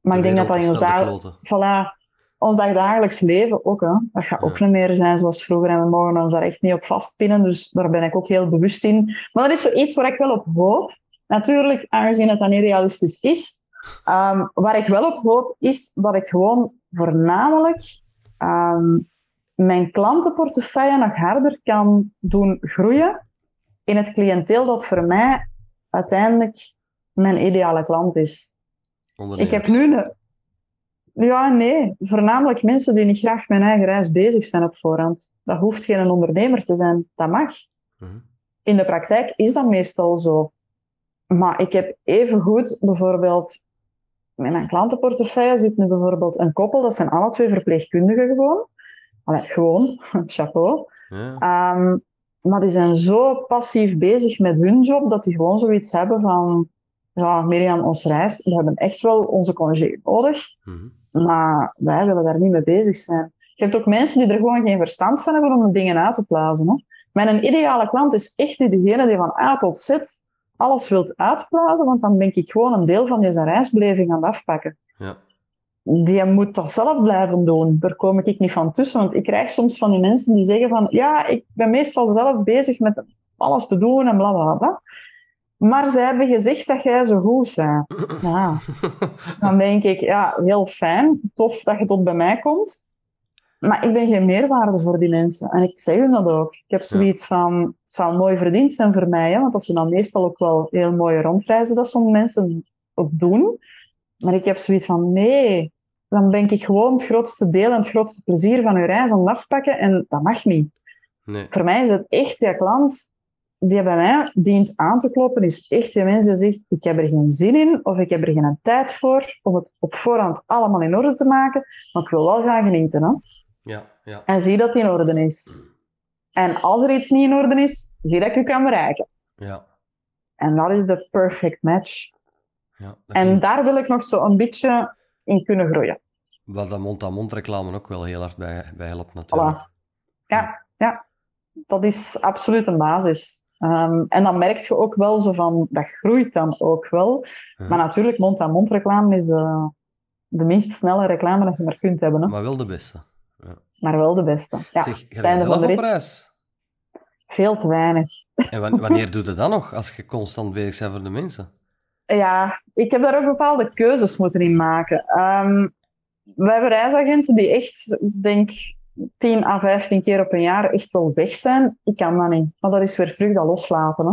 Maar De ik denk dat dat in is ons, dag, voilà, ons dagdagelijks leven ook, hè, dat gaat ook niet meer zijn zoals vroeger. En we mogen ons daar echt niet op vastpinnen. Dus daar ben ik ook heel bewust in. Maar dat is zoiets waar ik wel op hoop. Natuurlijk, aangezien het dan niet realistisch is. Ehm, waar ik wel op hoop, is dat ik gewoon voornamelijk ehm, mijn klantenportefeuille nog harder kan doen groeien in het cliënteel dat voor mij uiteindelijk mijn ideale klant is. Ik heb nu een... Ja, nee. Voornamelijk mensen die niet graag met hun eigen reis bezig zijn op voorhand. Dat hoeft geen ondernemer te zijn. Dat mag. Mhm. In de praktijk is dat meestal zo. Maar ik heb evengoed bijvoorbeeld... In mijn klantenportefeuille zit nu bijvoorbeeld een koppel. Dat zijn alle twee verpleegkundigen gewoon. Allee, gewoon. Chapeau. Ja. Ehm, maar die zijn zo passief bezig met hun job, dat die gewoon zoiets hebben van... Ja, Mirjam, ons reis, we hebben echt wel onze congé nodig. Mhm. Maar wij willen daar niet mee bezig zijn. Je hebt ook mensen die er gewoon geen verstand van hebben om de dingen uit te plazen. Hè. Mijn ideale klant is echt degene die van A tot Z alles wilt uitplazen, want dan ben ik gewoon een deel van deze reisbeleving aan het afpakken. Ja. Die moet dat zelf blijven doen. Daar kom ik niet van tussen, want ik krijg soms van die mensen die zeggen van ja, ik ben meestal zelf bezig met alles te doen en bla bla bla. Maar zij hebben gezegd dat jij zo goed bent. Ja. Dan denk ik, ja, heel fijn, tof dat je tot bij mij komt. Maar ik ben geen meerwaarde voor die mensen. En ik zeg hun dat ook. Ik heb zoiets van, het zou mooi verdiend zijn voor mij, hè, want dat ze dan meestal ook wel heel mooie rondreizen, dat sommige mensen ook doen. Maar ik heb zoiets van, nee, dan ben ik gewoon het grootste deel en het grootste plezier van uw reis aan het afpakken en dat mag niet. Nee. Voor mij is het echt die klant die bij mij dient aan te kloppen, is echt die mens die zegt, ik heb er geen zin in, of ik heb er geen tijd voor, om het op voorhand allemaal in orde te maken, maar ik wil wel gaan genieten. Hè? Ja, ja. En zie dat het in orde is. En als er iets niet in orde is, zie dat ik u kan bereiken. Ja. En dat is de perfect match. ja En daar wil ik nog zo een beetje in kunnen groeien. Wat dat mond-aan-mond reclame ook wel heel hard bij, bij helpt natuurlijk. Ja, ja, dat is absoluut een basis. Ehm, en dan merk je ook wel zo van, dat groeit dan ook wel. Ja. Maar natuurlijk, mond-aan-mond reclame is de, de minst snelle reclame dat je maar kunt hebben. Hè? Maar wel de beste. Maar wel de beste. Ja, zeg, ga zelf op reis? veel te weinig. En wan- wanneer doe je dat nog, als je constant bezig bent voor de mensen? Ja, ik heb daar ook bepaalde keuzes moeten in maken. Ehm, we hebben reisagenten die echt, ik denk, 10 à 15 keer op een jaar echt wel weg zijn. Ik kan dat niet. Maar dat is weer terug dat loslaten. Hè.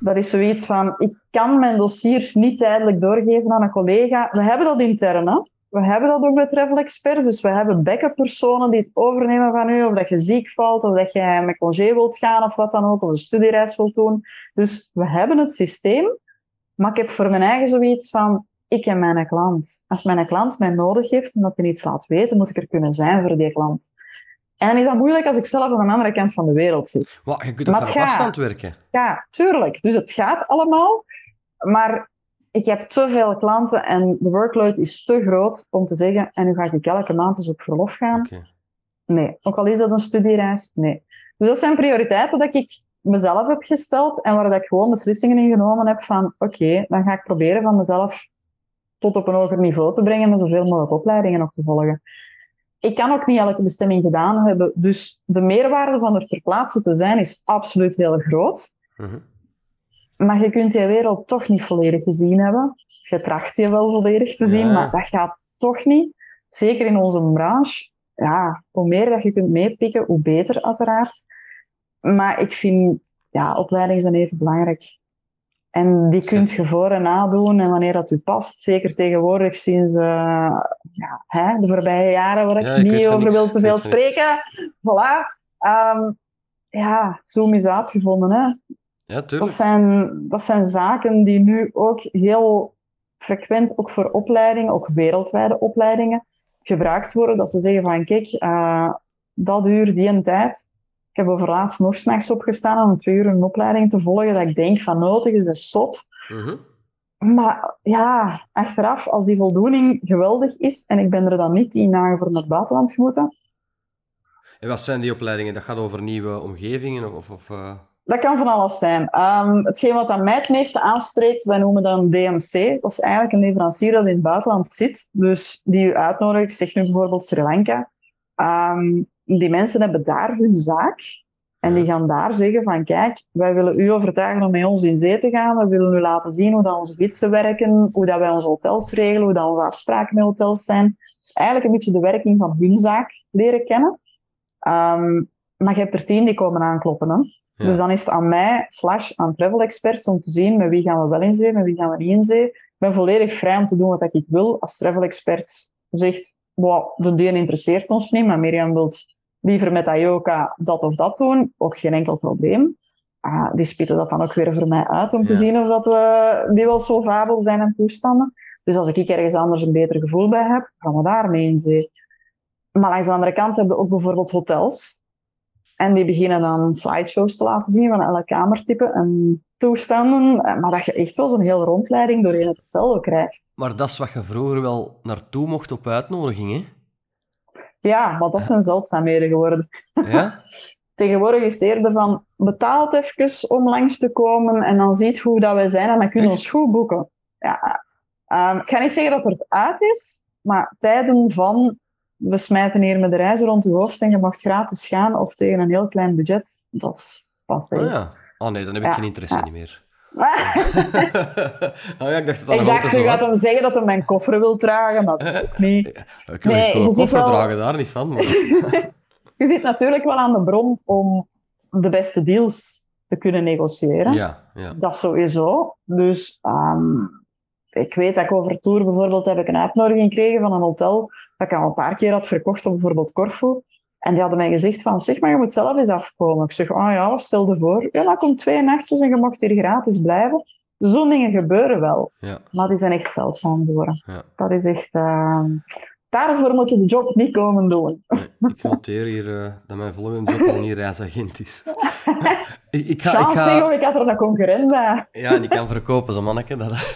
Dat is zoiets van, ik kan mijn dossiers niet tijdelijk doorgeven aan een collega. We hebben dat intern, hè. We hebben dat ook met travel experts. Dus we hebben backup personen die het overnemen van u. Of dat je ziek valt, of dat je met congé wilt gaan, of wat dan ook. Of een studiereis wilt doen. Dus we hebben het systeem. Maar ik heb voor mijn eigen zoiets van, ik en mijn klant. Als mijn klant mij nodig heeft, omdat hij iets laat weten, moet ik er kunnen zijn voor die klant. En dan is dat moeilijk als ik zelf aan de andere kant van de wereld zit. Wat, je kunt ook van afstand werken. Ja, tuurlijk. Dus het gaat allemaal. Maar ik heb te veel klanten en de workload is te groot om te zeggen, en nu ga ik elke maand eens op verlof gaan. Nee. Ook al is dat een studiereis, nee. Dus dat zijn prioriteiten dat ik mezelf heb gesteld en waar dat ik gewoon beslissingen in genomen heb van, oké, dan ga ik proberen van mezelf tot op een hoger niveau te brengen en zoveel mogelijk opleidingen nog te volgen. Ik kan ook niet elke bestemming gedaan hebben, dus de meerwaarde van er ter plaatse te zijn is absoluut heel groot. Mhm. Maar je kunt die wereld toch niet volledig gezien hebben. Je tracht je wel volledig te zien, Ja. maar dat gaat toch niet. Zeker in onze branche. Ja, hoe meer dat je kunt meepikken, hoe beter uiteraard. Maar ik vind, ja, opleidingen zijn even belangrijk. En die kunt je voor en nadoen en wanneer dat u past. Zeker tegenwoordig sinds ja, hè, de voorbije jaren, waar ik, Ja, ik weet niet over wil te veel niks. spreken. Voilà. Ehm, ja, Zoom is uitgevonden. Hè. Ja, Dat zijn, dat zijn zaken die nu ook heel frequent, ook voor opleidingen, ook wereldwijde opleidingen, gebruikt worden. Dat ze zeggen van, kijk, eh, dat uur, die en tijd. Ik heb overlaatst nog s'nachts opgestaan om twee uur een opleiding te volgen, dat ik denk van, nodig is een zot. Mhm. Maar ja, achteraf, als die voldoening geweldig is, en ik ben er dan niet tien dagen voor naar het buitenland gemoeten, En wat zijn die opleidingen? Dat gaat over nieuwe omgevingen? Of, of, eh, Dat kan van alles zijn. Ehm, hetgeen wat aan mij het meeste aanspreekt, wij noemen dan DMC. Dat is eigenlijk een leverancier dat in het buitenland zit. Dus die u uitnodigt, ik zeg nu bijvoorbeeld Sri Lanka. Ehm, die mensen hebben daar hun zaak. En die gaan daar zeggen van, kijk, wij willen u overtuigen om met ons in zee te gaan. We willen u laten zien hoe dat onze fietsen werken, hoe dat wij onze hotels regelen, hoe dat onze afspraken met hotels zijn. Dus eigenlijk een beetje de werking van hun zaak leren kennen. Ehm, maar je hebt er tien die komen aankloppen, hè. Ja. Dus dan is het aan mij, slash aan travel experts, om te zien met wie gaan we wel in zee, met wie gaan we niet in zee. Ik ben volledig vrij om te doen wat ik wil. Als travel expert zegt, wow, de die interesseert ons niet, maar Mirjam wil liever met Ayoka dat of dat doen, ook geen enkel probleem. Ah, die spitten dat dan ook weer voor mij uit om te zien of dat, eh, die wel solvabel zijn en toestanden. Dus als ik ergens anders een beter gevoel bij heb, gaan we daarmee in zee. Maar langs de andere kant heb je ook bijvoorbeeld hotels. En die beginnen dan slideshows te laten zien van elk kamertype en toestanden. Eh, Maar dat je echt wel zo'n hele rondleiding doorheen het hotel ook krijgt. Maar dat is wat je vroeger wel naartoe mocht op uitnodiging, hè? Ja, maar dat zijn zeldzaamheden geworden. Ja? Tegenwoordig is het eerder van betaalt even om langs te komen en dan ziet hoe dat wij zijn en dan kunnen we ons goed boeken. Ja. Ehm, ik ga niet zeggen dat het uit is, maar tijden van we smijten hier met de reizen rond je hoofd en je mag gratis gaan of tegen een heel klein budget, dat is passé. Oh ja. Oh nee, dan heb ik Ja, geen interesse ja. niet meer. oh ja, ik dacht dat dat ik dacht, je gaat hem zeggen dat hij mijn koffer wil dragen, maar dat is ook niet. Ik kan Nee, een je koffer wel- dragen, daar niet van. Maar... Je zit natuurlijk wel aan de bron om de beste deals te kunnen negociëren. Ja, ja. Dat sowieso. Dus ehm, ik weet dat ik over tour bijvoorbeeld heb ik een uitnodiging gekregen van een hotel dat ik al een paar keer had verkocht op bijvoorbeeld Corfu. En die hadden mij gezegd van, zeg maar, je moet zelf eens afkomen. Ik zeg, oh ja, stel je voor. Ja, dan komt twee nachtjes en je mag hier gratis blijven. Zo'n dingen gebeuren wel. ja, Maar die zijn echt zeldzaam geworden. ja. Dat is echt... ehm, daarvoor moet je de job niet komen doen. Nee, ik noteer hier eh, dat mijn volgende job al niet reisagent is. ik, ik ga, ik ga... ik had er een concurrent bij. Ja, en ik kan verkopen, zo manneke. Dat...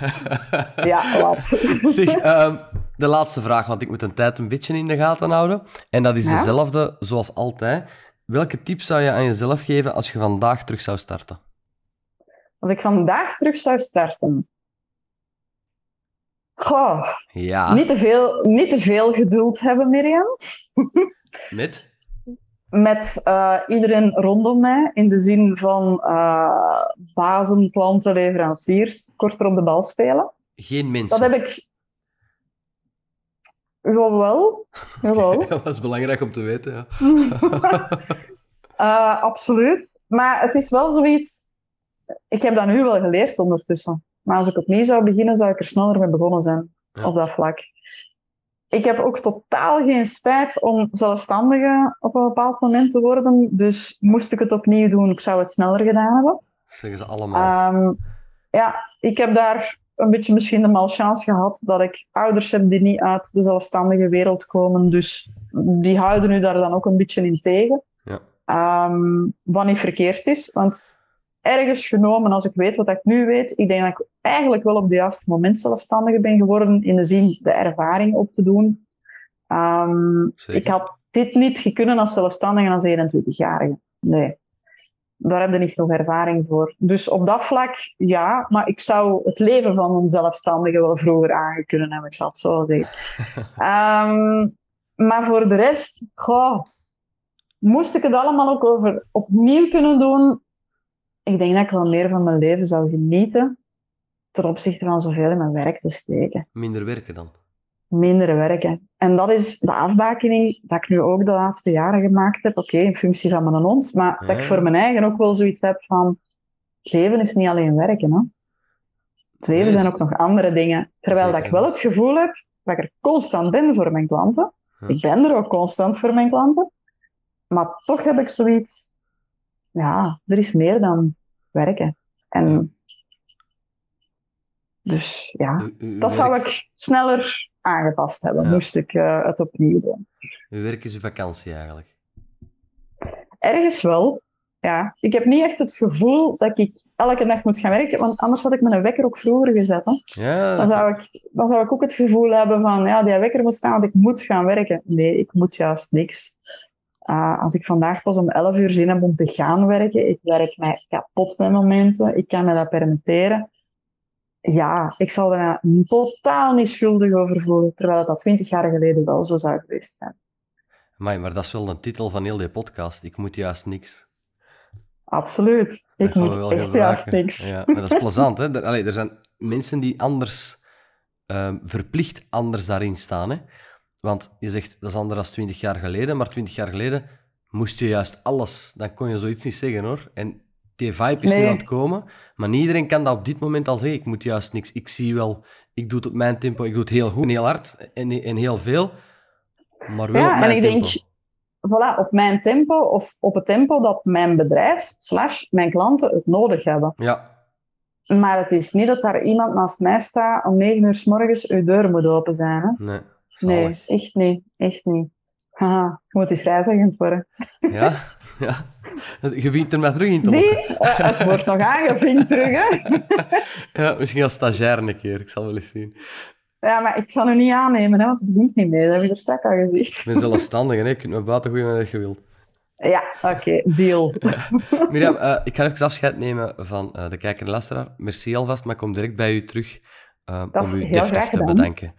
Ja, wat. Zeg, ehm, de laatste vraag, want ik moet een tijd een beetje in de gaten houden. En dat is Ja? dezelfde zoals altijd. Welke tips zou je aan jezelf geven als je vandaag terug zou starten? Als ik vandaag terug zou starten... Goh, Ja, niet, te veel, niet te veel geduld hebben, Mirjam. met? Met eh, iedereen rondom mij, in de zin van eh, bazen, klanten, leveranciers, korter op de bal spelen. Geen mensen. Dat heb ik... Jawel, jawel. dat is belangrijk om te weten, ja. Uh, absoluut. Maar het is wel zoiets... Ik heb dat nu wel geleerd ondertussen. Maar als ik opnieuw zou beginnen, zou ik er sneller mee begonnen zijn. Ja. Op dat vlak. Ik heb ook totaal geen spijt om zelfstandige op een bepaald moment te worden. Dus moest ik het opnieuw doen, ik zou het sneller gedaan hebben. Zeggen ze allemaal. Ehm, ja, ik heb daar een beetje misschien de malchance gehad dat ik ouders heb die niet uit de zelfstandige wereld komen. Dus die houden nu daar dan ook een beetje in tegen. Ja. Ehm, wat niet verkeerd is, want ergens genomen, als ik weet wat ik nu weet, ik denk dat ik eigenlijk wel op het juiste moment zelfstandige ben geworden, in de zin de ervaring op te doen. Ehm, ik had dit niet gekunnen als zelfstandige als 21-jarige. Nee. Daar heb je niet genoeg ervaring voor. Dus op dat vlak, ja. Maar ik zou het leven van een zelfstandige wel vroeger aangekunnen hebben, ik zal het zo zeggen. Ehm, maar voor de rest, goh, moest ik het allemaal ook over opnieuw kunnen doen? Ik denk dat ik wel meer van mijn leven zou genieten ten opzichte van zoveel in mijn werk te steken Minder werken dan. Minder werken. En dat is de afbakening dat ik nu ook de laatste jaren gemaakt heb. Oké, in functie van mijn hond, maar dat ik voor mijn eigen ook wel zoiets heb van... Het leven is niet alleen werken, hè. Het leven Nee, zijn ook nog andere dingen. Terwijl dat ik wel het gevoel heb dat ik er constant ben voor mijn klanten. Ja. Ik ben er ook constant voor mijn klanten. Maar toch heb ik zoiets... Ja, er is meer dan werken. En... Ja. Dus ja, U- u- uw dat zou ik sneller aangepast hebben, Ja. moest ik eh, het opnieuw doen. Uw werk is uw vakantie eigenlijk. Ergens wel. Ja, ik heb niet echt het gevoel dat ik elke dag moet gaan werken, want anders had ik mijn wekker ook vroeger gezet. Hè. Ja, Dan, zou ik, dan zou ik ook het gevoel hebben van, ja, die wekker moet staan, want ik moet gaan werken. Nee, ik moet juist niks. Ah, als ik vandaag pas om 11 uur zin heb om te gaan werken, ik werk mij kapot met momenten, ik kan me dat permitteren. Ja, ik zal er totaal niet schuldig over voelen, terwijl dat 20 jaar geleden wel zo zou geweest zijn. Amai, maar dat is wel de titel van heel die podcast. Ik moet juist niks. Absoluut. Ik moet echt juist niks. Ja, maar dat is plezant, hè? Er, allee, er zijn mensen die anders, ehm, verplicht anders daarin staan, hè? Want je zegt, dat is anders dan 20 jaar geleden, maar 20 jaar geleden moest je juist alles. Dan kon je zoiets niet zeggen, hoor. En die vibe is nu aan het komen, maar niet iedereen kan dat op dit moment al zeggen. Ik moet juist niks. Ik zie wel, ik doe het op mijn tempo, ik doe het heel goed en heel hard en, en heel veel, maar wel op Ja, en mijn ik tempo. denk, voilà, op mijn tempo of op het tempo dat mijn bedrijf slash mijn klanten het nodig hebben. Ja, Maar het is niet dat daar iemand naast mij staat om negen uur s morgens uw deur moet open zijn. Hè? nee, Nee, echt niet. Echt niet. Haha, je moet eens reizigend worden. Ja, ja. Je vindt er maar terug in te lokken. eh, het wordt nog aangevinkt terug. Hè? Ja, misschien als stagiair een keer, ik zal wel eens zien. Ja, maar ik ga nu niet aannemen, hè, want het dient niet mee. Dat heb ik er straks al gezegd. Ik ben zelfstandig, hè. je kunt me buiten gooien wanneer je wilt. Ja, oké, deal. Mirjam, eh, ik ga even afscheid nemen van eh, de kijker en luisteraar. Merci alvast, maar ik kom direct bij u terug om u deftig te bedanken.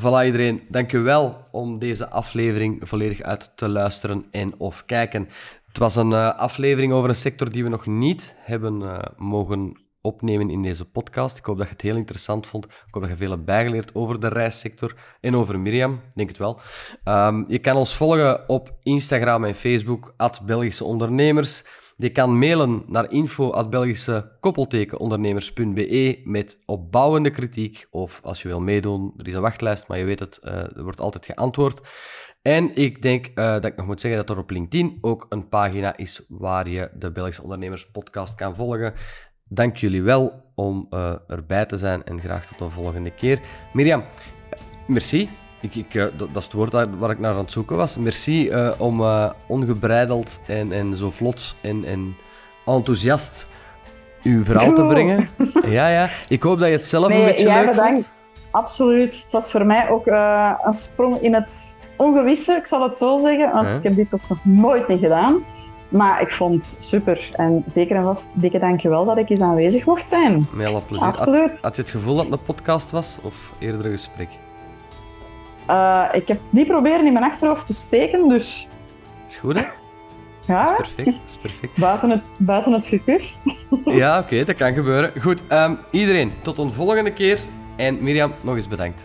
Voilà iedereen, dank u wel om deze aflevering volledig uit te luisteren en of kijken. Het was een eh, aflevering over een sector die we nog niet hebben eh, mogen opnemen in deze podcast. Ik hoop dat je het heel interessant vond. Ik hoop dat je veel hebt bijgeleerd over de reissector en over Mirjam, Ik denk het wel. Ehm, je kan ons volgen op Instagram en Facebook, at Belgische Ondernemers. Je kan mailen naar info.belgische-ondernemers.be met opbouwende kritiek. Of als je wil meedoen, er is een wachtlijst, maar je weet het, eh, er wordt altijd geantwoord. En ik denk eh, dat ik nog moet zeggen dat er op LinkedIn ook een pagina is waar je de Belgische Ondernemers podcast kan volgen. Dank jullie wel om eh, erbij te zijn en graag tot een volgende keer. Mirjam, merci. Ik, ik, eh, dat, dat is het woord waar waar ik naar aan het zoeken was. Merci eh, om eh, ongebreideld en, en zo vlot en, en enthousiast uw verhaal te brengen. Ja, ja. Ik hoop dat je het zelf een beetje jij leuk bedankt. vond. Absoluut. Het was voor mij ook een sprong in het ongewisse, ik zal het zo zeggen. Want Ja. ik heb dit ook nog nooit niet gedaan. Maar ik vond het super. En zeker en vast dikke dankjewel dat ik eens aanwezig mocht zijn. Met alle plezier. Had, Absoluut. had je het gevoel dat het een podcast was of eerder een gesprek? Eh, ik heb die proberen in mijn achterhoofd te steken, dus Is goed, hè? Dat ja, is perfect. Dat is perfect. buiten het, buiten het gekuf. Ja, oké, dat kan gebeuren. Goed, ehm, iedereen, tot een volgende keer. En Mirjam, nog eens bedankt.